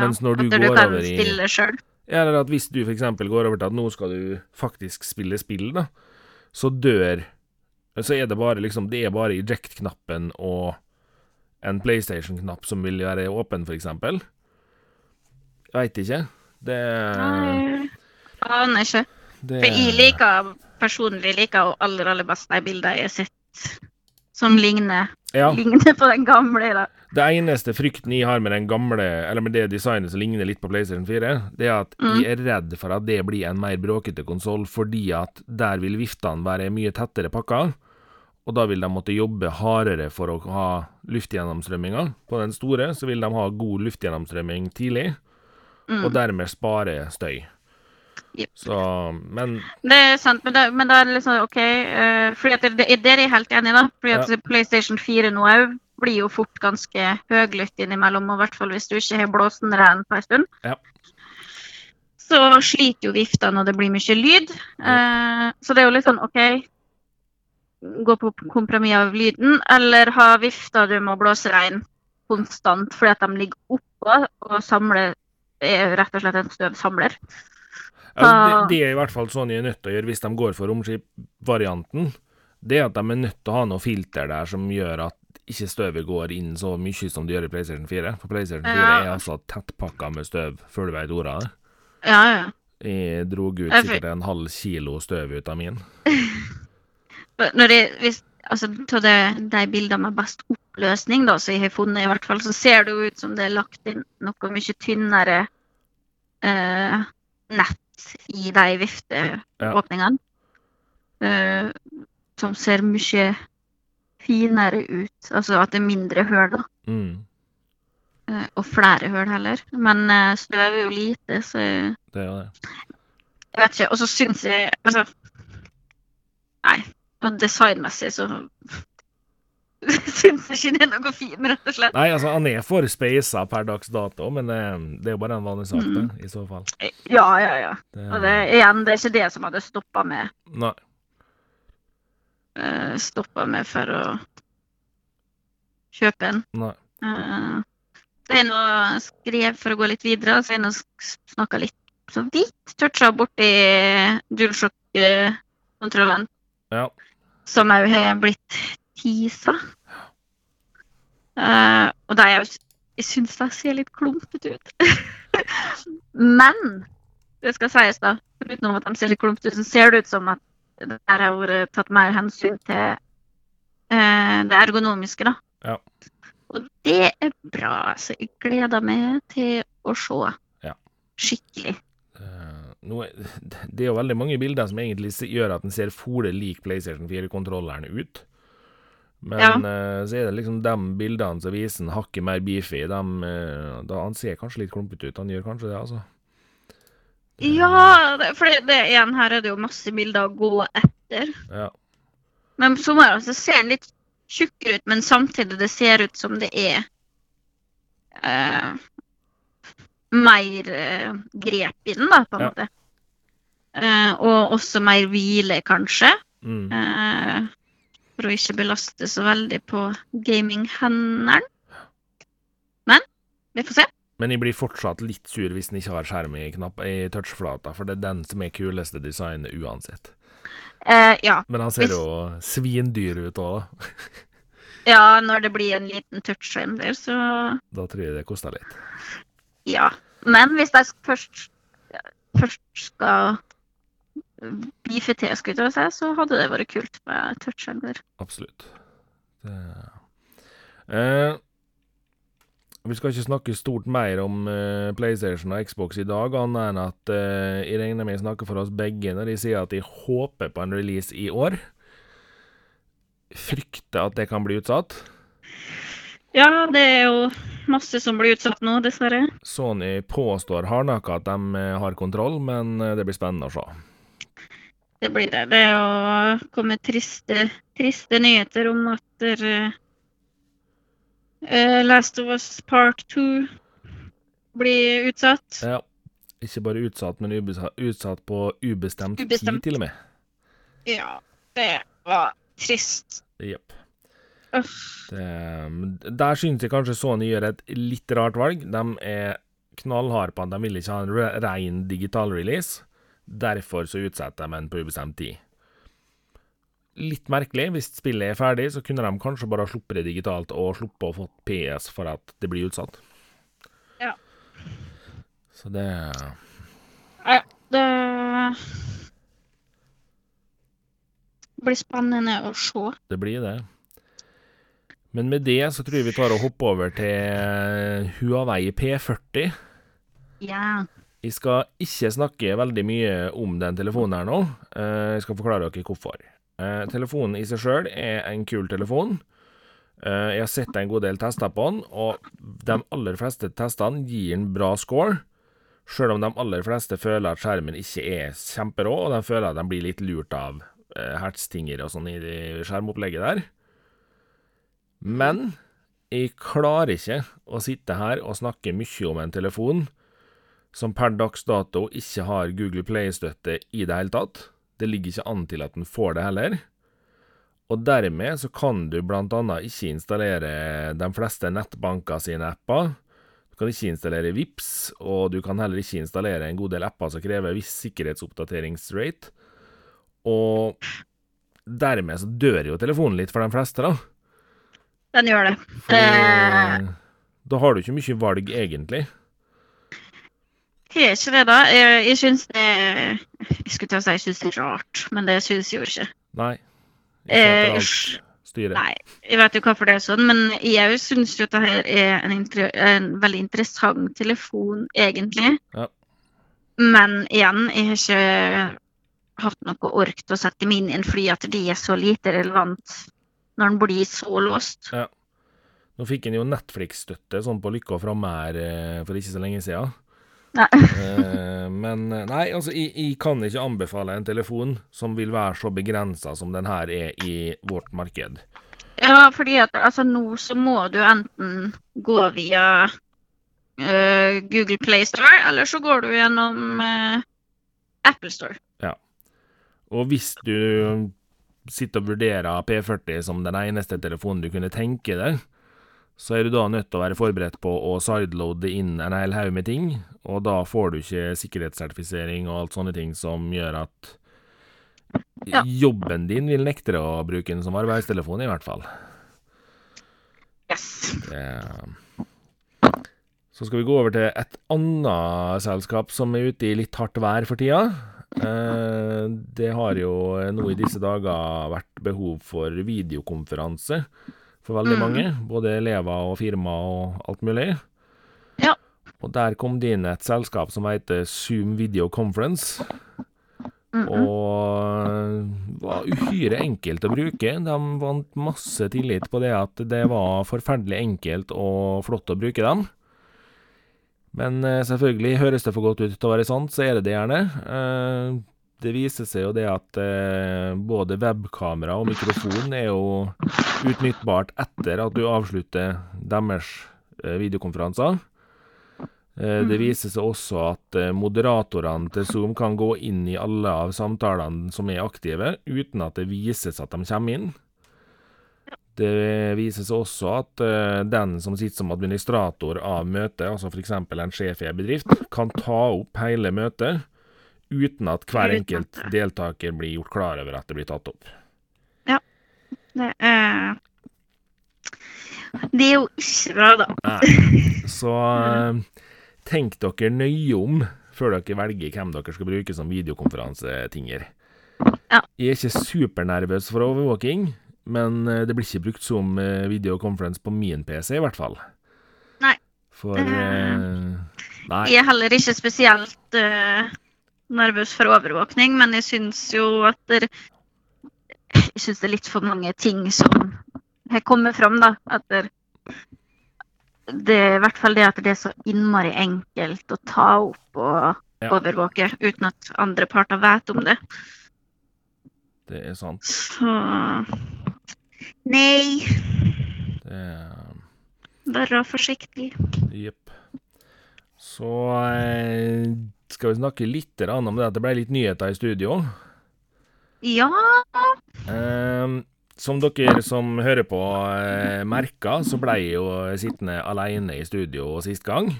Mens når du at du går over i spille selv. Eller at hvis du f.eks. går over til at nå skal du faktisk spille spill, da, så dør Så er det bare liksom Det er bare eject-knappen og en PlayStation-knapp som vil være åpen, f.eks. Veit ikke. Det, Nei, aner ikke. det For jeg liker personlig liker jo aller, aller best de bildene jeg har sett som ligner, Ja. ligner på den gamle. da. Det eneste frykten jeg har med den gamle, eller med det designet som ligner litt på PlayStation 4, det er at Mm. jeg er redd for at det blir en mer bråkete konsoll, fordi at der vil viftene være mye tettere pakka, og da vil de måtte jobbe hardere for å ha luftgjennomstrømminga. På den store så vil de ha god luftgjennomstrømming tidlig, Mm. og dermed spare støy. Yep. Så, men Det er sant, men da, men da er det liksom OK. Uh, fordi at det, det, det er jeg helt enig i, da. Fordi at PlayStation 4 nå òg blir jo fort ganske høylytt innimellom, og i hvert fall hvis du ikke har blåsen ren på en stund. Ja. Så sliter jo vifta når det blir mye lyd. Eh, så det er jo litt sånn OK Gå på kompromiss av lyden, eller ha vifta du må blåse rein konstant fordi at de ligger oppå og samler er rett og slett en støvsamler. Ja, det, det er i hvert fall sånn jeg er nødt til å gjøre hvis de går for romskipvarianten. Det er at de er nødt til å ha noe filter der som gjør at ikke støvet går inn så mye som det gjør i PlayStation 4. For PlayStation 4 Ja. er altså tettpakka med støv før du vet ordet av det. Ja, ja. Jeg dro ut sikkert en halv kilo støv ut av min. (laughs) Når jeg, hvis, altså, det, de bildene med best oppløsning da, som jeg har funnet, i hvert fall, så ser det jo ut som det er lagt inn noe mye tynnere eh, nett i de vifteåpningene. Eh, som ser mye finere ut. Altså at det er mindre høl, da. Mm, Eh, Og flere høl heller. Men eh, støv er jo lite, så det er jo det. vet ikke. Og så syns jeg Altså Nei. På designmessig så (laughs) syns jeg ikke det er noe fint, rett og slett. Nei, altså, han er for speisa per dags dato, men eh, det er jo bare en vanlig sak, det, i så fall. Ja, ja, ja. Det, Og det, igjen, det er ikke det som hadde stoppa meg, Nei. uh, stoppa meg for å kjøpe en. Nei. Uh, det jeg noe skrev for å gå litt videre, så er jeg noe snakka litt så vidt toucha borti DualShock-kontrollen, Ja. Som òg har blitt teasa. Uh, og det er jo Jeg syns de ser litt klumpete ut. (laughs) Men det skal sies, da, utenom at de ser litt klumpete ut, så ser det ut som at det der har vært tatt mer hensyn til uh, det ergonomiske, da. Ja. Og det er bra. Så jeg gleder meg til å se Ja. skikkelig. Eh, nå er, det er jo veldig mange bilder som egentlig gjør at den ser fole lik PlayStation 4-kontrolleren ut. Men Ja. uh, så er det liksom de bildene som viser den hakket mer beefy. De, uh, da Han ser kanskje litt klumpete ut. Han gjør kanskje det, altså. Ja, for det, det igjen her er det jo masse bilder å gå etter. Ja. Men på sommeren så ser den litt tjukkere ut, men samtidig det ser ut som det er eh, mer eh, grep i den, da, på en Ja. måte. Eh, og også mer hvile, kanskje. Mm. Eh, for å ikke belaste så veldig på gaminghendene. Men vi får se. Men jeg blir fortsatt litt sur hvis den ikke har skjerm i, knapp, i touchflata, for det er den som er kuleste designet uansett. Eh, ja. Men han ser Hvis- jo svindyr ut òg, da. ja, når det blir en liten touchskjerm der, så Da tror jeg det koster litt. Ja. Men hvis jeg først, først skal beefe til, skulle jeg så hadde det vært kult med touchskjerm der. Absolutt. Det... Eh, vi skal ikke snakke stort mer om eh, PlayStation og Xbox i dag, annet enn at eh, jeg regner med jeg snakker for oss begge når de sier at de håper på en release i år. Frykter at det kan bli utsatt. Ja, det er jo masse som blir utsatt nå, dessverre. Sony påstår hardnakka at de eh, har kontroll, men eh, det blir spennende å se. Det blir det. Det er å komme triste, triste nyheter om at eh, Last of Us Part 2 blir utsatt. Ja. Ikke bare utsatt, men utsatt på ubestemt, Ubestemt. tid, til og med. Ja, det var trist. Jepp. Det- Der synes jeg kanskje Sony gjør et litt rart valg. De er knallharde på at de vil ikke ha en ren digital release. Derfor så utsetter de en på ubestemt tid. Litt merkelig. Hvis spillet er ferdig, så kunne de kanskje bare sluppet det digitalt og sluppet å få PS for at det blir utsatt. Ja. Så det Ja, det blir spennende å se. Det blir det. Men med det så tror jeg vi tar og hopper over til Huawei P40. Ja. Jeg skal ikke snakke veldig mye om den telefonen her nå. Eh, Jeg skal forklare dere hvorfor. Eh, Telefonen i seg sjøl er en kul telefon. Eh, Jeg har sett en god del tester på den, og de aller fleste testene gir en bra score. Sjøl om de aller fleste føler at skjermen ikke er kjemperå, og de føler at de blir litt lurt av hertstinger hertztinger og sånn i skjermopplegget der. Men jeg klarer ikke å sitte her og snakke mye om en telefon som per dags dato ikke har Google Play-støtte i det hele tatt. Det ligger ikke an til at den får det heller. Og dermed så kan du annet ikke installere de fleste nettbanker sine apper. Du kan ikke installere VIPS, og du kan heller ikke installere en god del apper som krever viss sikkerhetsoppdateringsrate. Og dermed så dør jo telefonen litt for de fleste, da. Den gjør det. Fordi, Eh. da har du ikke mye valg, egentlig. Har ikke det, da. Jeg, jeg syns det Jeg skulle til å si jeg syns det er rart, men det syns jeg jo ikke. Nei. Ikke eh, styret. Nei, jeg vet jo hvorfor det er sånn, men jeg syns jo at dette er en, en veldig interessant telefon, egentlig. Ja. Men igjen, jeg har ikke hatt noe ork til å sette meg inn i en fordi at det er så lite relevant når den blir så låst. Nå fikk en jo Netflix-støtte sånn på Lykke og framme her eh, for ikke så lenge siden. Nei. Eh, men eh, nei, altså, jeg, jeg kan ikke anbefale en telefon som vil være så begrensa som den her er i vårt marked. Ja, fordi at altså nå så må du enten gå via uh, Google Play Store, eller så går du gjennom uh, Apple Store. Og hvis du sitter og vurderer P40 som den eneste telefonen du kunne tenke deg, så er du da nødt til å være forberedt på å sideloade inn en hel haug med ting, og da får du ikke sikkerhetssertifisering og alt sånne ting som gjør at Ja. jobben din vil nekte deg å bruke den som arbeidstelefon, i hvert fall. Yes. Det... Så skal vi gå over til et annet selskap som er ute i litt hardt vær for tida. Eh, Det har jo nå i disse dager vært behov for videokonferanse for veldig Mm. mange. Både elever og firma og alt mulig. Ja. Og der kom det inn et selskap som heter Zoom Video Conference. Mm -mm. Og var uhyre enkelt å bruke. De vant masse tillit på det at det var forferdelig enkelt og flott å bruke dem. Men eh, selvfølgelig, høres det for godt ut til å være sant, så er det det gjerne. Eh, det viser seg jo det at eh, både webkamera og mikrofon er jo utnyttbart etter at du avslutter deres videokonferanser. Det Mhm. viser seg også at moderatorene til Zoom kan gå inn i alle av samtalene som er aktive, uten at det vises at de kommer inn. Det viser seg også at eh, den som sitter som administrator av møtet, altså f.eks. en sjef i en bedrift, kan ta opp hele møtet uten at hver enkelt deltaker blir gjort klar over at det blir tatt opp. Det er Det er jo ikke bra, da. Nei. Så eh, tenk dere nøye om før dere velger hvem dere skal bruke som videokonferansetinger. Ja. Jeg er ikke supernervøs for overvåking, men eh, det blir ikke brukt som videokonferanse på min PC, i hvert fall. Nei. For uh, Nei. Jeg er heller ikke spesielt uh, nervøs for overvåkning, men jeg syns jo at det, Jeg syns det er litt for mange ting som har kommet fram, da. At det, det er i hvert fall det at det er så innmari enkelt å ta opp og Ja. overvåke uten at andre parter vet om det. Det er sant. Så Nei, Det være forsiktig. Jepp. Så eh, skal vi snakke litt om det at det ble litt nyheter i studio. Ja. Eh, som dere som hører på eh, merka, så ble jeg jo sittende alene i studio sist gang.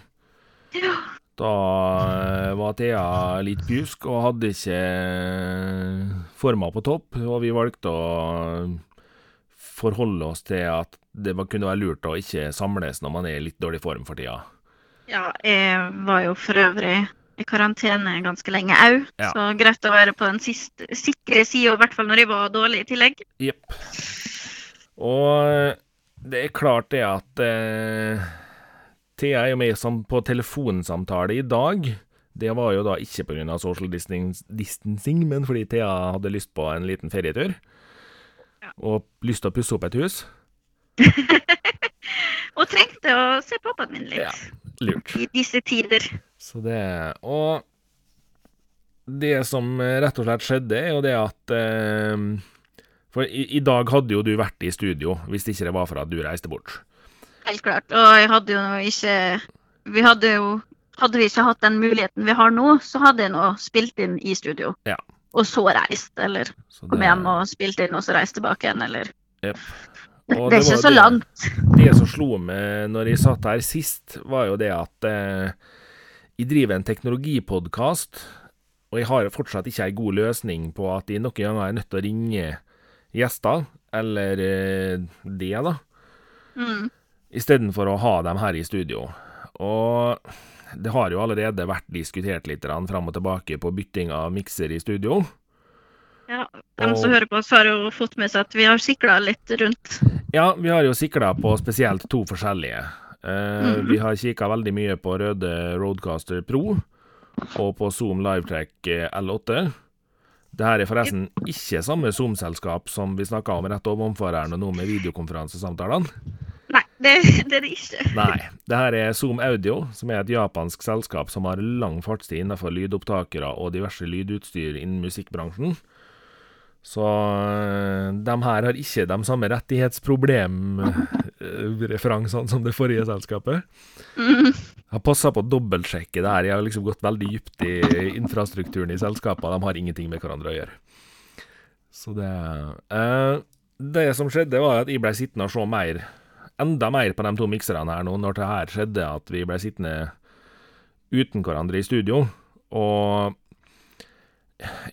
ja. Da eh, var Thea litt pjusk og hadde ikke eh, forma på topp, og vi valgte å forholde oss til at det kunne være lurt å ikke samles når man er i litt dårlig form for tida. Ja, jeg var jo for øvrig i karantene ganske lenge òg, Ja. så greit å være på den siste, sikre sida, i hvert fall når jeg var dårlig i tillegg. Jepp. Og det er klart det at eh, Thea er jo med på telefonsamtale i dag. Det var jo da ikke pga. social distancing, men fordi Thea hadde lyst på en liten ferietur. Og lyst til å pusse opp et hus. (laughs) Og trengte å se pappaen min litt Ja. Lurt. i disse tider. Så det Og det som rett og slett skjedde, er jo det at eh, For i, i dag hadde jo du vært i studio, hvis ikke det var for at du reiste bort. Helt klart. Og jeg hadde jo ikke Vi hadde jo Hadde vi ikke hatt den muligheten vi har nå, så hadde jeg nå spilt inn i studio. Ja. Og så reist, eller Så kom hjem og spilt inn, og så reist tilbake igjen, eller yep. Det, (laughs) det er ikke så det- langt. Det som slo meg når jeg satt her sist, var jo det at eh, jeg driver en teknologipodkast, og jeg har fortsatt ikke ei god løsning på at jeg noen ganger er nødt til å ringe gjester, eller eh, det, da, Mm. istedenfor å ha dem her i studio. Og det har jo allerede vært diskutert litt fram og tilbake på bytting av mikser i studio. Ja, De Og- som hører på oss, har jo fått med seg at vi har sikla litt rundt. Ja, vi har jo sikla på spesielt to forskjellige. Uh, mm. Vi har kikka veldig mye på røde Roadcaster Pro og på Zoom Livetrack eh, L8. Det her er forresten ikke samme Zoom-selskap som vi snakka om rett ovenfor her nå med videokonferansesamtalene. Det, det er det ikke. Nei. Det her er Zoom Audio, som er et japansk selskap som har lang fartstid innenfor lydopptakere og diverse lydutstyr innen musikkbransjen. Så øh, de her har ikke de samme rettighetsproblemreferansene som det forrige selskapet. Mm. Jeg har passa på å dobbeltsjekke det her. Jeg har liksom gått veldig dypt i infrastrukturen i selskapet. De har ingenting med hverandre å gjøre. Så det eh, Det som skjedde, var at jeg ble sittende og se mer, enda mer på de to mikserne her nå, når det her skjedde, at vi ble sittende uten hverandre i studio. Og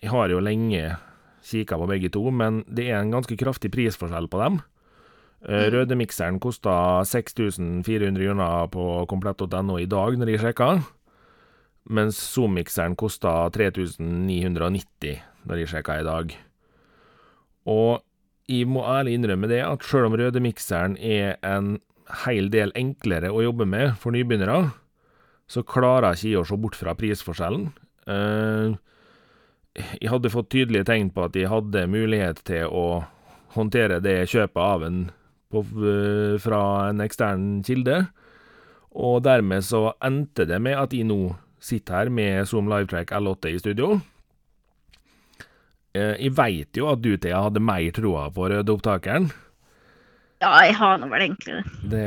jeg har jo lenge kikka på begge to, men det er en ganske kraftig prisforskjell på dem. Røde Rødemikseren kosta 6400 kroner på komplett.no i dag, når jeg sjekka. Mens Zoom-mikseren kosta 3990 når jeg sjekka i dag. Og jeg må ærlig innrømme det, at sjøl om Rødemikseren er en hel del enklere å jobbe med for nybegynnere, så klarer jeg ikke å se bort fra prisforskjellen. Eh, jeg hadde fått tydelige tegn på at jeg hadde mulighet til å håndtere det kjøpet av en på, øh, fra en ekstern kilde, og dermed så endte det med at jeg nå sitter her med Zoom Livetrack L8 i studio. Eh, Jeg veit jo at du, Thea, hadde mer troa på rødeopptakeren. Ja, jeg har nå vel egentlig det. Det,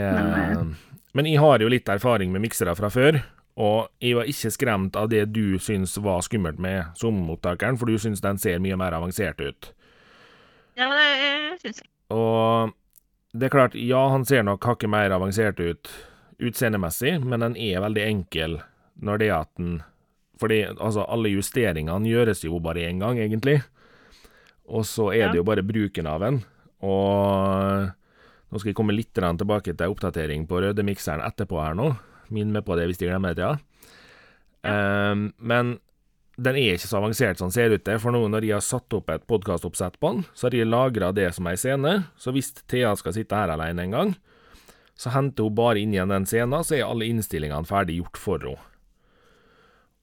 Men, men jeg har jo litt erfaring med miksere fra før, og jeg var ikke skremt av det du syns var skummelt med SOM-opptakeren, for du syns den ser mye mer avansert ut. Ja, det syns jeg. Og det er klart, ja, han ser nok hakket mer avansert ut utseendemessig, men den er veldig enkel når det er at den Fordi altså, alle justeringene gjøres jo bare én gang, egentlig. Og så er det jo bare bruken av den. Og nå skal jeg komme litt tilbake til oppdatering på rødemikseren etterpå her nå. Minn meg på det hvis jeg glemmer det, ja. Um, men den er ikke så avansert som den ser ut til, for nå når jeg har satt opp et podkastoppsett på den, så har jeg lagra det som ei scene, så hvis Thea skal sitte her alene en gang, så henter hun bare inn igjen den scenen, så er alle innstillingene ferdig gjort for henne.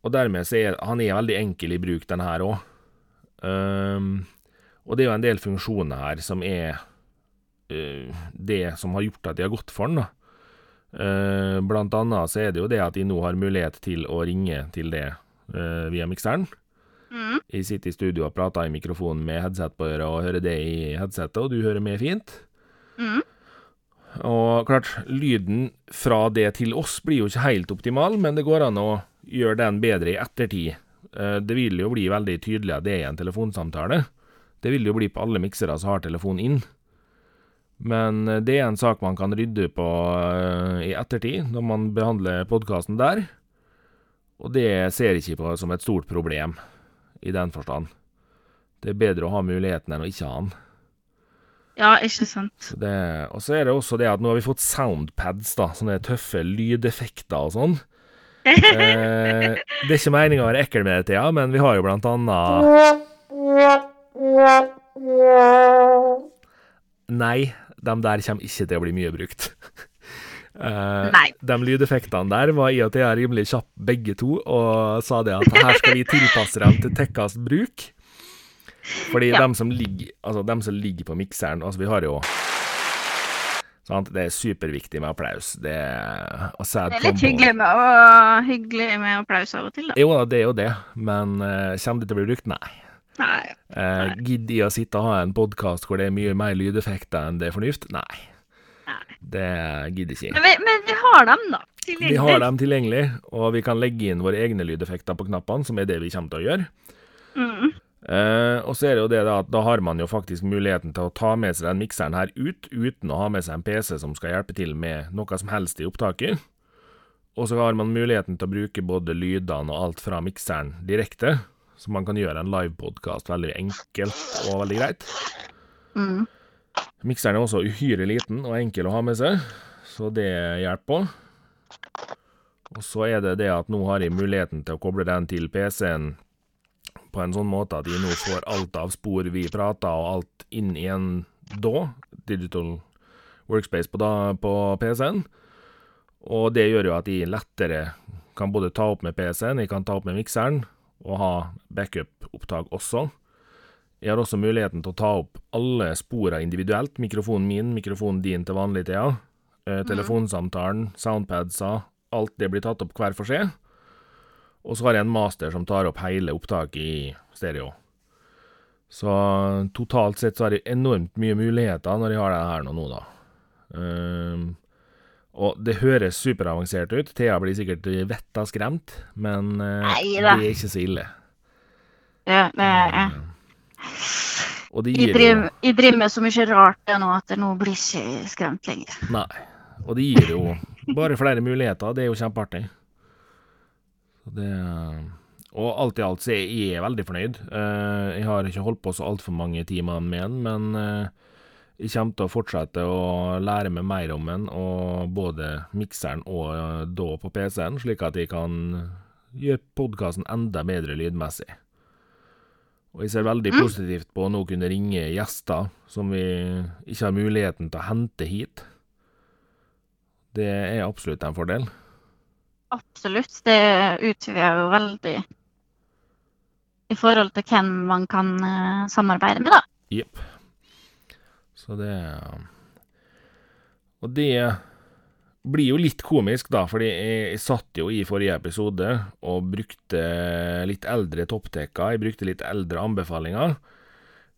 Og dermed så er han er veldig enkel i bruk, den her òg. Og det er jo en del funksjoner her som er uh, det som har gjort at de har gått for den, da. Uh, blant annet så er det jo det at de nå har mulighet til å ringe til det uh, via mikseren. Mm. Jeg sitter i studio og prater i mikrofonen med headset på øret og hører det i headsetet, og du hører meg fint. Mm. Og klart, lyden fra det til oss blir jo ikke helt optimal, men det går an å gjøre den bedre i ettertid. Det vil jo bli veldig tydelig at det er en telefonsamtale. Det vil jo bli på alle miksere som har telefon inn. Men eh, det er en sak man kan rydde på eh, i ettertid, når man behandler podkasten der. Og det ser jeg ikke på som et stort problem, i den forstand. Det er bedre å ha muligheten enn å ikke ha den. Ja, ikke sant. Det, og så er det også det at nå har vi fått soundpads, da, sånne tøffe lydeffekter og sånn. (laughs) Eh, det er ikke meninga å være ekkel med det, Thea, men vi har jo blant annet (laughs) Nei, de der kommer ikke til å bli mye brukt. Uh, (laughs) Nei. de lydeffektene der var i og til rimelig kjapp begge to, og sa det at her skal vi tilpasse dem til Tekkas bruk. Fordi Ja. dem som ligger Altså, dem som ligger på mikseren Altså, vi har jo Sant? Det er superviktig med applaus. Det er Det er litt hyggelig med, å, hyggelig med applaus av og til, da. Jo da, det er jo det, men uh, kommer det til å bli brukt? Nei. Nei. Eh, Gidder jeg å sitte og ha en podkast hvor det er mye mer lydeffekter enn det er fornuft? Nei. Nei. Det gidder ikke jeg. Men vi, men vi har dem, da. Tilgjengelig. Vi har dem tilgjengelig, og vi kan legge inn våre egne lydeffekter på knappene, som er det vi kommer til å gjøre. Mm. Eh, og så er det jo det da at da har man jo faktisk muligheten til å ta med seg den mikseren her ut, uten å ha med seg en PC som skal hjelpe til med noe som helst i opptaket. Og så har man muligheten til å bruke både lydene og alt fra mikseren direkte, så man kan gjøre en livepodkast veldig enkelt og veldig greit. Mm. Mikseren er også uhyre liten og enkel å ha med seg, så det hjelper på. Og så er det det at nå har jeg muligheten til å koble den til PC-en på en sånn måte at jeg nå får alt av spor vi prater, og alt inn i en da, Digital Workspace på, da, på PC-en. Og det gjør jo at jeg lettere kan både ta opp med PC-en, jeg kan ta opp med mikseren, og ha backup-opptak også. Jeg har også muligheten til å ta opp alle sporene individuelt. Mikrofonen min, mikrofonen din til vanlig Thea. Eh, telefonsamtalen, soundpadsa. Alt det blir tatt opp hver for seg. Og så har jeg en master som tar opp hele opptaket i stereo. Så totalt sett så har jeg enormt mye muligheter når jeg har det her nå, nå da. Ehm, og det høres superavansert ut. Thea blir sikkert vettet skremt, men eh, det er ikke så ille. Ja, det er, Og det gir jeg driver med så mye rart nå at nå blir ikke skremt lenger. Nei. Og det gir jo bare flere muligheter. Det er jo kjempeartig. Det Og alt i alt så er jeg veldig fornøyd. Eh, jeg har ikke holdt på så altfor mange timer med den, men eh, jeg kommer til å fortsette å lære meg mer om den, og både mikseren og eh, da på PC-en, slik at jeg kan gjøre podkasten enda bedre lydmessig. Og jeg ser veldig positivt på å nå kunne ringe gjester som vi ikke har muligheten til å hente hit. Det er absolutt en fordel. Absolutt. Det utvider jo veldig i forhold til hvem man kan eh, samarbeide med, da. Jepp. Så det Og det blir jo litt komisk, da, fordi jeg, jeg satt jo i forrige episode og brukte litt eldre topptekker. Jeg brukte litt eldre anbefalinger.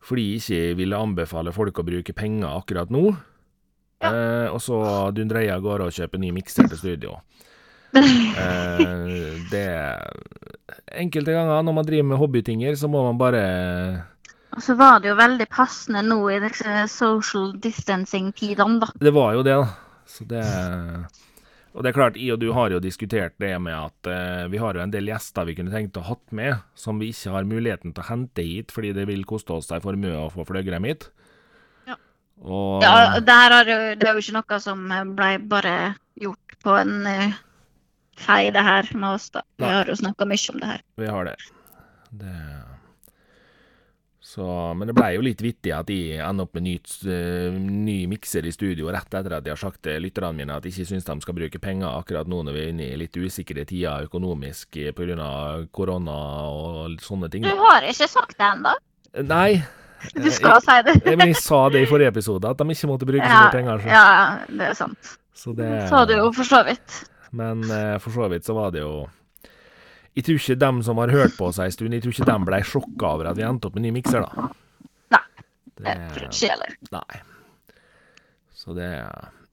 Fordi jeg ikke ville anbefale folk å bruke penger akkurat nå. Eh, og så dundrer jeg av gårde og kjøper ny mikser til studio. (laughs) Eh, det Enkelte ganger når man driver med hobbytinger, så må man bare Og så var det jo veldig passende nå i disse social distancing-tidene, da. Det var jo det, da. Så det Og det er klart, jeg og du har jo diskutert det med at eh, vi har jo en del gjester vi kunne tenkt å hatt med, som vi ikke har muligheten til å hente hit fordi det vil koste oss ei formue å få fløyet dem hit. Ja. Og Ja, det, her er jo, det er jo ikke noe som ble bare gjort på en uh, fei, det her med oss, da. Vi har jo snakka mye om det her. vi har det. det. Så, men det blei jo litt vittig at de ender opp med nytt, eh, ny mikser i studio rett etter at de har sagt til lytterne mine at de ikke syns de skal bruke penger akkurat nå når vi er inne i litt usikre tider økonomisk pga. på grunn av korona og sånne ting. Du har ikke sagt det ennå. Nei. Du skal si det. Eh, Men jeg sa det i forrige episode, at de ikke måtte bruke så mye penger. Så. ja, det er sant. Så det, Sa du jo for så vidt. Men eh, for så vidt så var det jo Jeg tror ikke dem som har hørt på oss ei stund, jeg tror ikke dem ble sjokka over at vi endte opp med ny mikser, da. Nei, Det, Jeg tror ikke heller. nei. Så det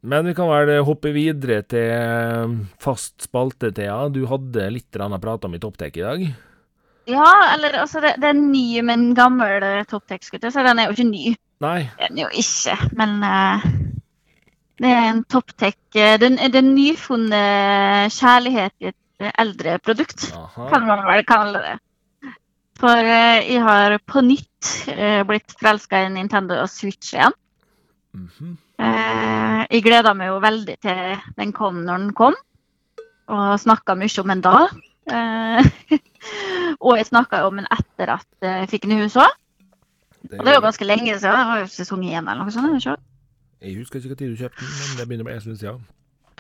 Men vi kan vel hoppe videre til fast spalte, Thea. Du hadde litt prat om i Topptek i dag. Ja, eller altså, det, det er ny, men gammel eh, topptekst, så den er jo ikke ny. Nei. Den er jo ikke, men uh... det er en topptek. eh, Den, er nyfunne kjærlighet i et eh, eldre produkt, Aha. kan man vel kalle det. For eh, jeg har på nytt eh, blitt forelska i Nintendo Switch igjen. Mhm. Eh, jeg gleda meg jo veldig til den kom når den kom, og snakka mye om den da. Eh, (laughs) og jeg snakka om den etter at jeg fikk den i huset òg. Og det er jo ganske lenge siden. Det var jo sesong én eller noe sånt. Ikke? jeg husker ikke når du kjøpte den, men det begynner å bli en stund siden.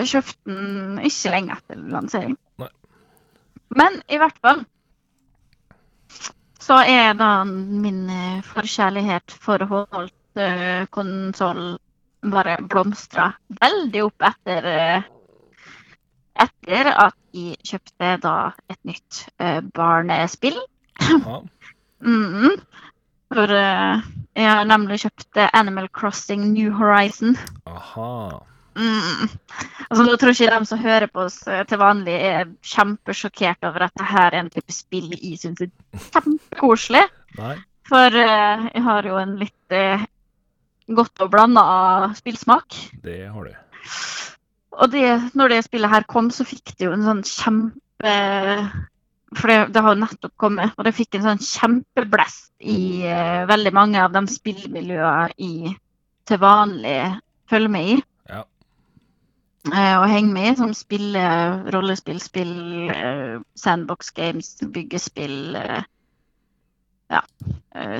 Jeg kjøpte den ikke lenge etter lansering. Men i hvert fall så er da min eh, forkjærlighet for håndholdt uh, konsoll bare blomstra veldig opp etter eh, etter at jeg kjøpte da et nytt uh, barnespill. Aha. (laughs) -hmm. For uh, jeg har nemlig kjøpt eh, Animal Crossing New Horizon. Aha. Mm. Altså, nå tror ikke de som hører på oss eh, til vanlig, er kjempesjokkert over at dette er en type spill jeg syns er kjempekoselig. For uh, jeg har jo en litt uh, godt og blanda spillsmak. Det har du. Og det, når det spillet her kom, så fikk det jo en sånn kjempe For det, det har jo nettopp kommet, og det fikk en sånn kjempeblest i uh, veldig mange av de spillmiljøene jeg til vanlig følger med i. Ja. eh, og henger med i, som spiller rollespill, spill, eh, sandbox games, byggespill eh, ja,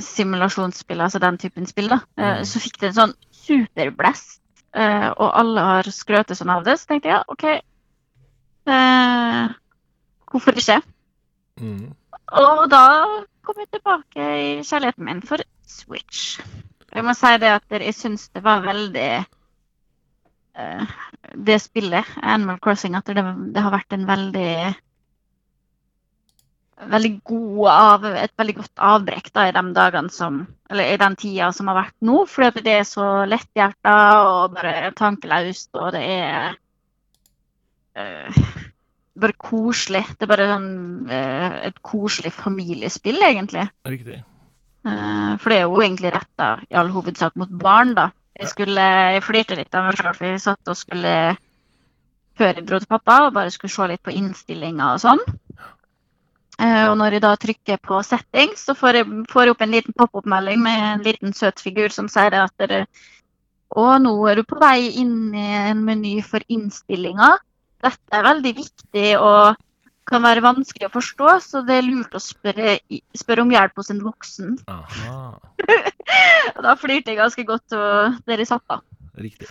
simulasjonsspill, altså den typen spill. da. Mm. Så fikk det en sånn superblest, og alle har skrøtet sånn av det. Så tenkte jeg OK, eh, hvorfor ikke? Mm. Og da kom jeg tilbake i kjærligheten min. For Switch. Jeg må si det at jeg syns det var veldig Det spillet, Animal Crossing, at det, det har vært en veldig veldig god av, et veldig godt avbrekk da, i de dagene som Eller i den tida som har vært nå. Fordi det er så letthjerta og bare tankelaust, og det er eh, bare koselig. Det er bare sånn, eh, et koselig familiespill, egentlig. Riktig. Uh, for det er jo egentlig retta i all hovedsak mot barn, da. Jeg, skulle, jeg flirte litt av meg sjøl, for vi satt og skulle før jeg dro til pappa og bare skulle se litt på innstillinga og sånn. Eh, og når jeg da trykker på settings, så får jeg, får jeg opp en liten pop-opp-melding med en liten søt figur som sier at dere Å, nå er du på vei inn i en meny for innstillinger. Dette er veldig viktig og kan være vanskelig å forstå, så det er lurt å spørre, spørre om hjelp hos en voksen. (laughs) Da flirte jeg ganske godt og dere satt da. Riktig.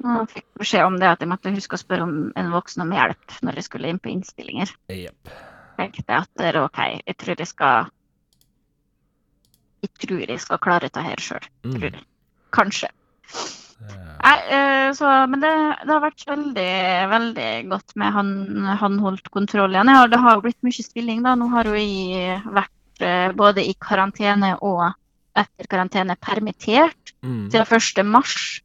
Og fikk beskjed om det at jeg måtte huske å spørre om en voksen om hjelp når jeg skulle inn på innstillinger. Yep. tenkte at det er OK, jeg tror jeg skal Jeg tror jeg skal klare dette her sjøl. Mm. Kanskje. Eh, Nei, eh, så, men det, det har vært veldig, veldig godt med han, han holdt kontroll igjen. Har, det har jo blitt mye spilling, da. Nå har jo jeg vært eh, både i karantene og etter karantene permittert mm. siden 1. mars.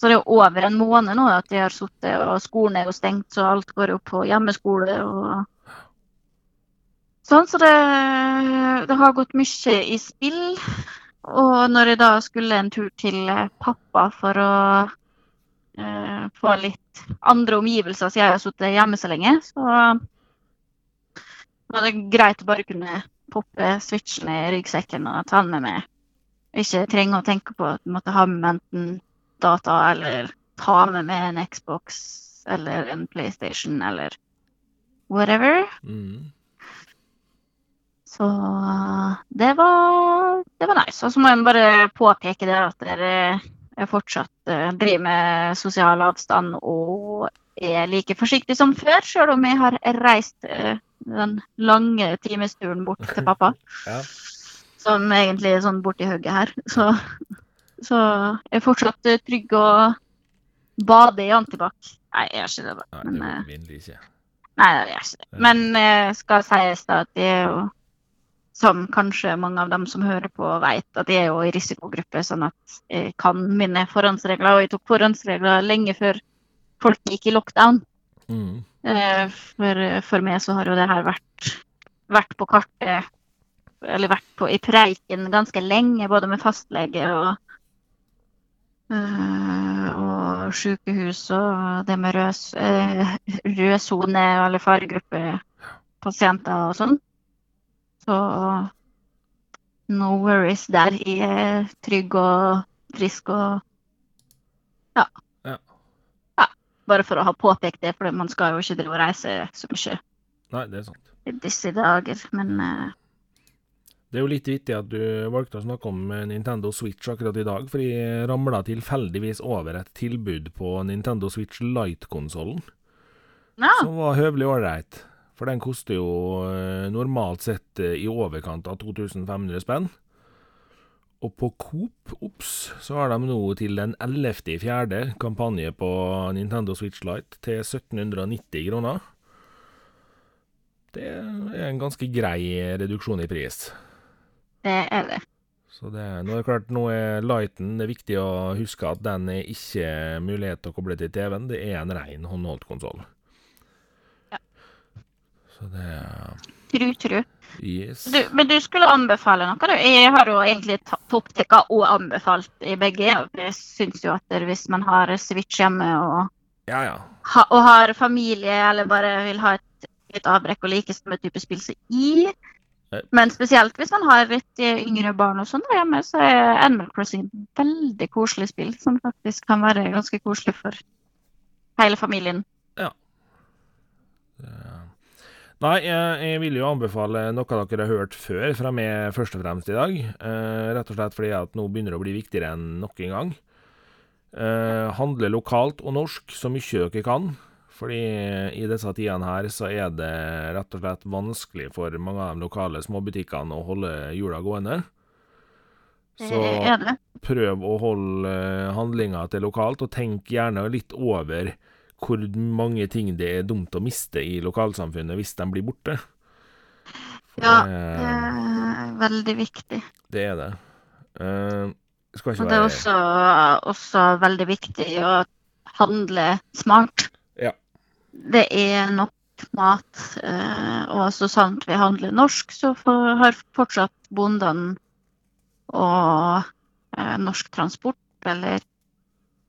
Så det er over en måned nå at jeg har sittet, og skolen er jo stengt, så alt går jo på hjemmeskole og sånn. Så det, det har gått mye i spill. Og når jeg da skulle en tur til eh, pappa for å eh, få litt andre omgivelser, siden jeg har sittet hjemme så lenge, så var det greit å bare kunne poppe switchen i ryggsekken og ta den med meg. Ikke trenge å tenke på at du måtte ha med enten data eller ta med meg en Xbox eller en PlayStation eller whatever. Mm. Så det var, det var nice. Og så må jeg bare påpeke det at dere jeg fortsatt eh, driver med sosial avstand og er like forsiktig som før, selv om jeg har reist eh, den lange timesturen bort til pappa. (laughs) Ja. Som egentlig er sånn borti hugget her. Så, så jeg er fortsatt eh, trygg og bader i antibac. Nei, jeg gjør ikke det, da. Nei, det eh, vil vinnerlig ikke. Nei, det gjør ikke det. Men eh, skal sies da at jeg er jo, som kanskje mange av dem som hører på vet, at jeg er jo i risikogruppe, sånn at jeg kan mine forhåndsregler. Og jeg tok forhåndsregler lenge før folk gikk i lockdown. Mm. Eh, For, for meg så har jo det her vært, vært på kartet, eller vært på, i preiken ganske lenge, både med fastlege og eh, og sykehus og det med rød, eh, rød sone eller faregruppepasienter og sånn. Så no worries der. Jeg er trygg og frisk og ja. Ja. ja. Bare for å ha påpekt det, for man skal jo ikke drive og reise så mye Nei, det er sant. i disse dager. Men uh... Det er jo litt vittig at du valgte å snakke om Nintendo Switch akkurat i dag, for jeg ramla tilfeldigvis over et tilbud på Nintendo Switch Lite-konsollen, ja. som var høvelig ålreit. For den koster jo eh, normalt sett eh, i overkant av 2500 spenn. Og på Coop, ops, så har de nå til den 11. fjerde kampanje på Nintendo Switch Lite til 1790 kroner. Det er en ganske grei reduksjon i pris. Det er det. Så det, nå er det klart, nå er Lighten Det er viktig å huske at den er ikke mulighet til å koble til TV-en. Det er en ren håndholdt konsoll. Ja. Så det er Tru, tru. Yes. Du, men du skulle anbefale noe, du. Jeg har jo egentlig tatt opptekka og anbefalt i begge. Jeg syns jo at hvis man har Switch hjemme og, Ja, ja. ha, og har familie, eller bare vil ha et, et avbrekk og like samme type spill som i. Men spesielt hvis man har litt eh, yngre barn og sånn hjemme, så er Animal Crossing et veldig koselig spill som faktisk kan være ganske koselig for hele familien. Nei, jeg, jeg vil jo anbefale noe dere har hørt før fra meg først og fremst i dag. Eh, rett og slett fordi at nå begynner det å bli viktigere enn noen gang. Eh, handle lokalt og norsk så mye dere kan. Fordi i disse tidene her så er det rett og slett vanskelig for mange av de lokale småbutikkene å holde hjula gående. Så prøv å holde eh, handlinga til lokalt, og tenk gjerne litt over hvor mange ting det er dumt å miste i lokalsamfunnet hvis de blir borte. For Ja, det, er veldig viktig. det er det. Uh, skal ikke Og det er også, også veldig viktig å handle smart. Ja. Det er nok mat, eh, og så sant vi handler norsk, så har fortsatt bondene og eh, norsk transport, eller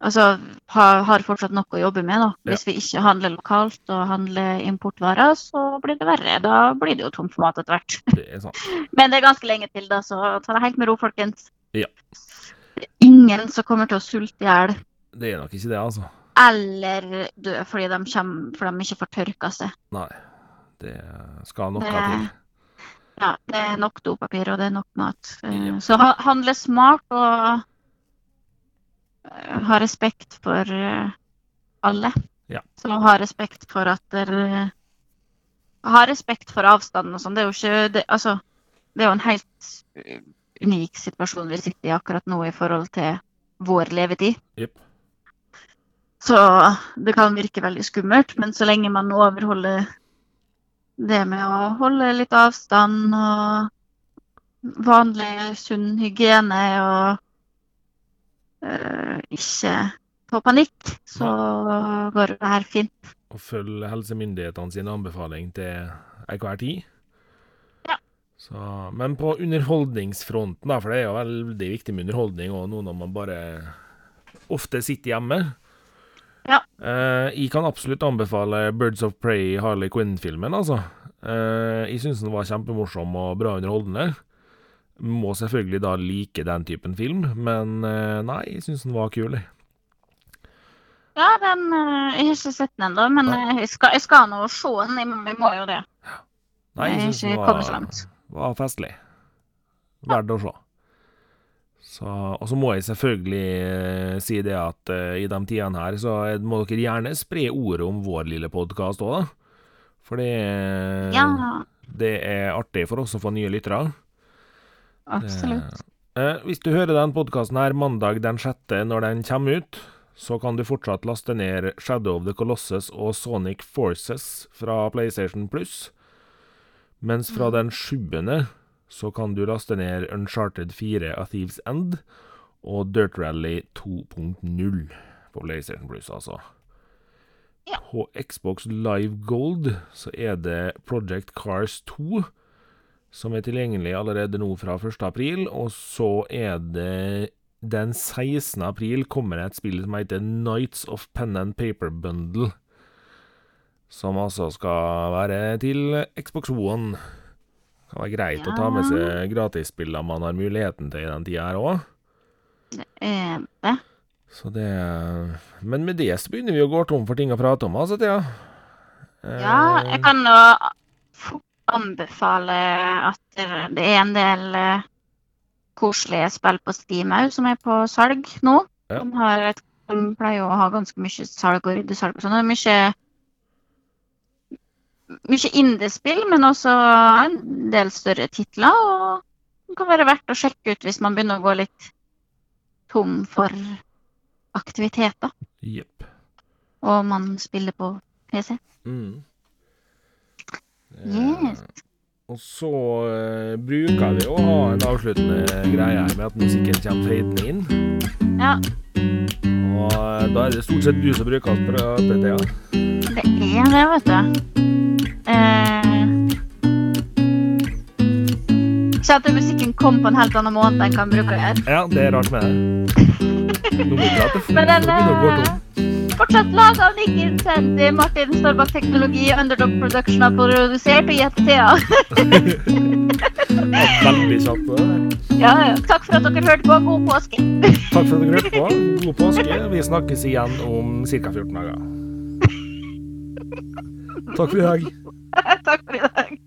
Altså har, har fortsatt noe å jobbe med, da. Hvis vi ikke handler lokalt og handler importvarer, så blir det verre. Da blir det jo tomt for mat etter hvert. Det er sant. (laughs) Men det er ganske lenge til, da, så ta det helt med ro, folkens. Ja. Det er ingen som kommer til å sulte i hjel Det er nok ikke det, altså. eller dø fordi de, kommer, fordi de ikke får tørka seg. Nei. Det skal noe Det- til. Ja, det er nok dopapir, og det er nok mat. Ja. Så handle smart og ha respekt for eh, alle. Ja. Så ha respekt for at dere Ha respekt for avstanden og sånn. Det er jo ikke det, Altså, det er jo en helt eh, unik situasjon vi sitter i akkurat nå i forhold til vår levetid. Yep. Så det kan virke veldig skummelt, men så lenge man overholder det med å holde litt avstand og vanlig sunn hygiene og eh, ikke få panikk, så går det her fint. Og følge helsemyndighetene sin anbefaling til enhver tid. Ja. Så, men på underholdningsfronten, da, for det er jo veldig viktig med underholdning og nå når man bare ofte sitter hjemme. Ja. Eh, jeg kan absolutt anbefale Birds of Prey Harley Quinn-filmen, altså. Eh, jeg syns den var kjempemorsom og bra underholdende. Må selvfølgelig da like den typen film, men eh, nei, jeg syns den var kul. jeg. Ja, den eh, Jeg har ikke sett den ennå, men eh, jeg skal, jeg skal nå se den. Jeg, må- jo det. Nei, Jeg syns den var, var festlig. Verdt å se. Så, og så må jeg selvfølgelig si det at i de tidene her, så må dere gjerne spre ordet om vår lille podkast òg, da. For det, Ja, det er artig for oss å få nye lyttere. Absolutt. Eh, hvis du hører den podkasten her mandag den 6. når den kommer ut, så kan du fortsatt laste ned Shadow of the Colossus og Sonic Forces fra PlayStation Plus. Mens fra den 7. så kan du laste ned Uncharted 4 A Thieves End og Dirt Rally 2.0 på PlayStation Plus, altså. På Xbox Live Gold så er det Project Cars 2 som er tilgjengelig allerede nå fra 1. april, og så er det den 16. april kommer det et spill som heter Nights of Pen and Paper Bundle. Som altså skal være til Xbox One. Det kan være greit å ta med seg gratisspillene man har muligheten til i den tida her òg. Det er det. Så det Men med det så begynner vi å gå tom for ting å prate om, altså, Thea. Ja, jeg kan jo anbefale at det er en del eh, koselige spill på Steam òg som er på salg nå. Ja. De, har et, de pleier å ha ganske mye salg og ryddesalg og sånn. Det er mye mye indiespill, men også en del større titler. Og det kan være verdt å sjekke ut hvis man begynner å gå litt tom for aktiviteter, Yep. og man spiller på PC. Mm. Yes. Og så uh, bruker vi å ha en avsluttende greie her med at musikken kommer fadende inn. Ja, Og uh, da er det stort sett du som bruker å prate, Thea. det er det, vet du. Uh, så at musikken kom på en helt annen måte enn hva den bruker å gjøre. Ja, det er rart med det. Nå prate fort. (laughs) Men den nå fortsatt laga av Nick Incenti, Martin står bak teknologi, Underdog Production har produsert og gitt Thea. (laughs) Veldig kjapt. Ja, ja. Takk for at dere hørte på. God påske. Takk for at dere hørte på. God påske. Vi snakkes igjen om ca. 14 dager. Takk for i dag. (laughs) Takk for i dag.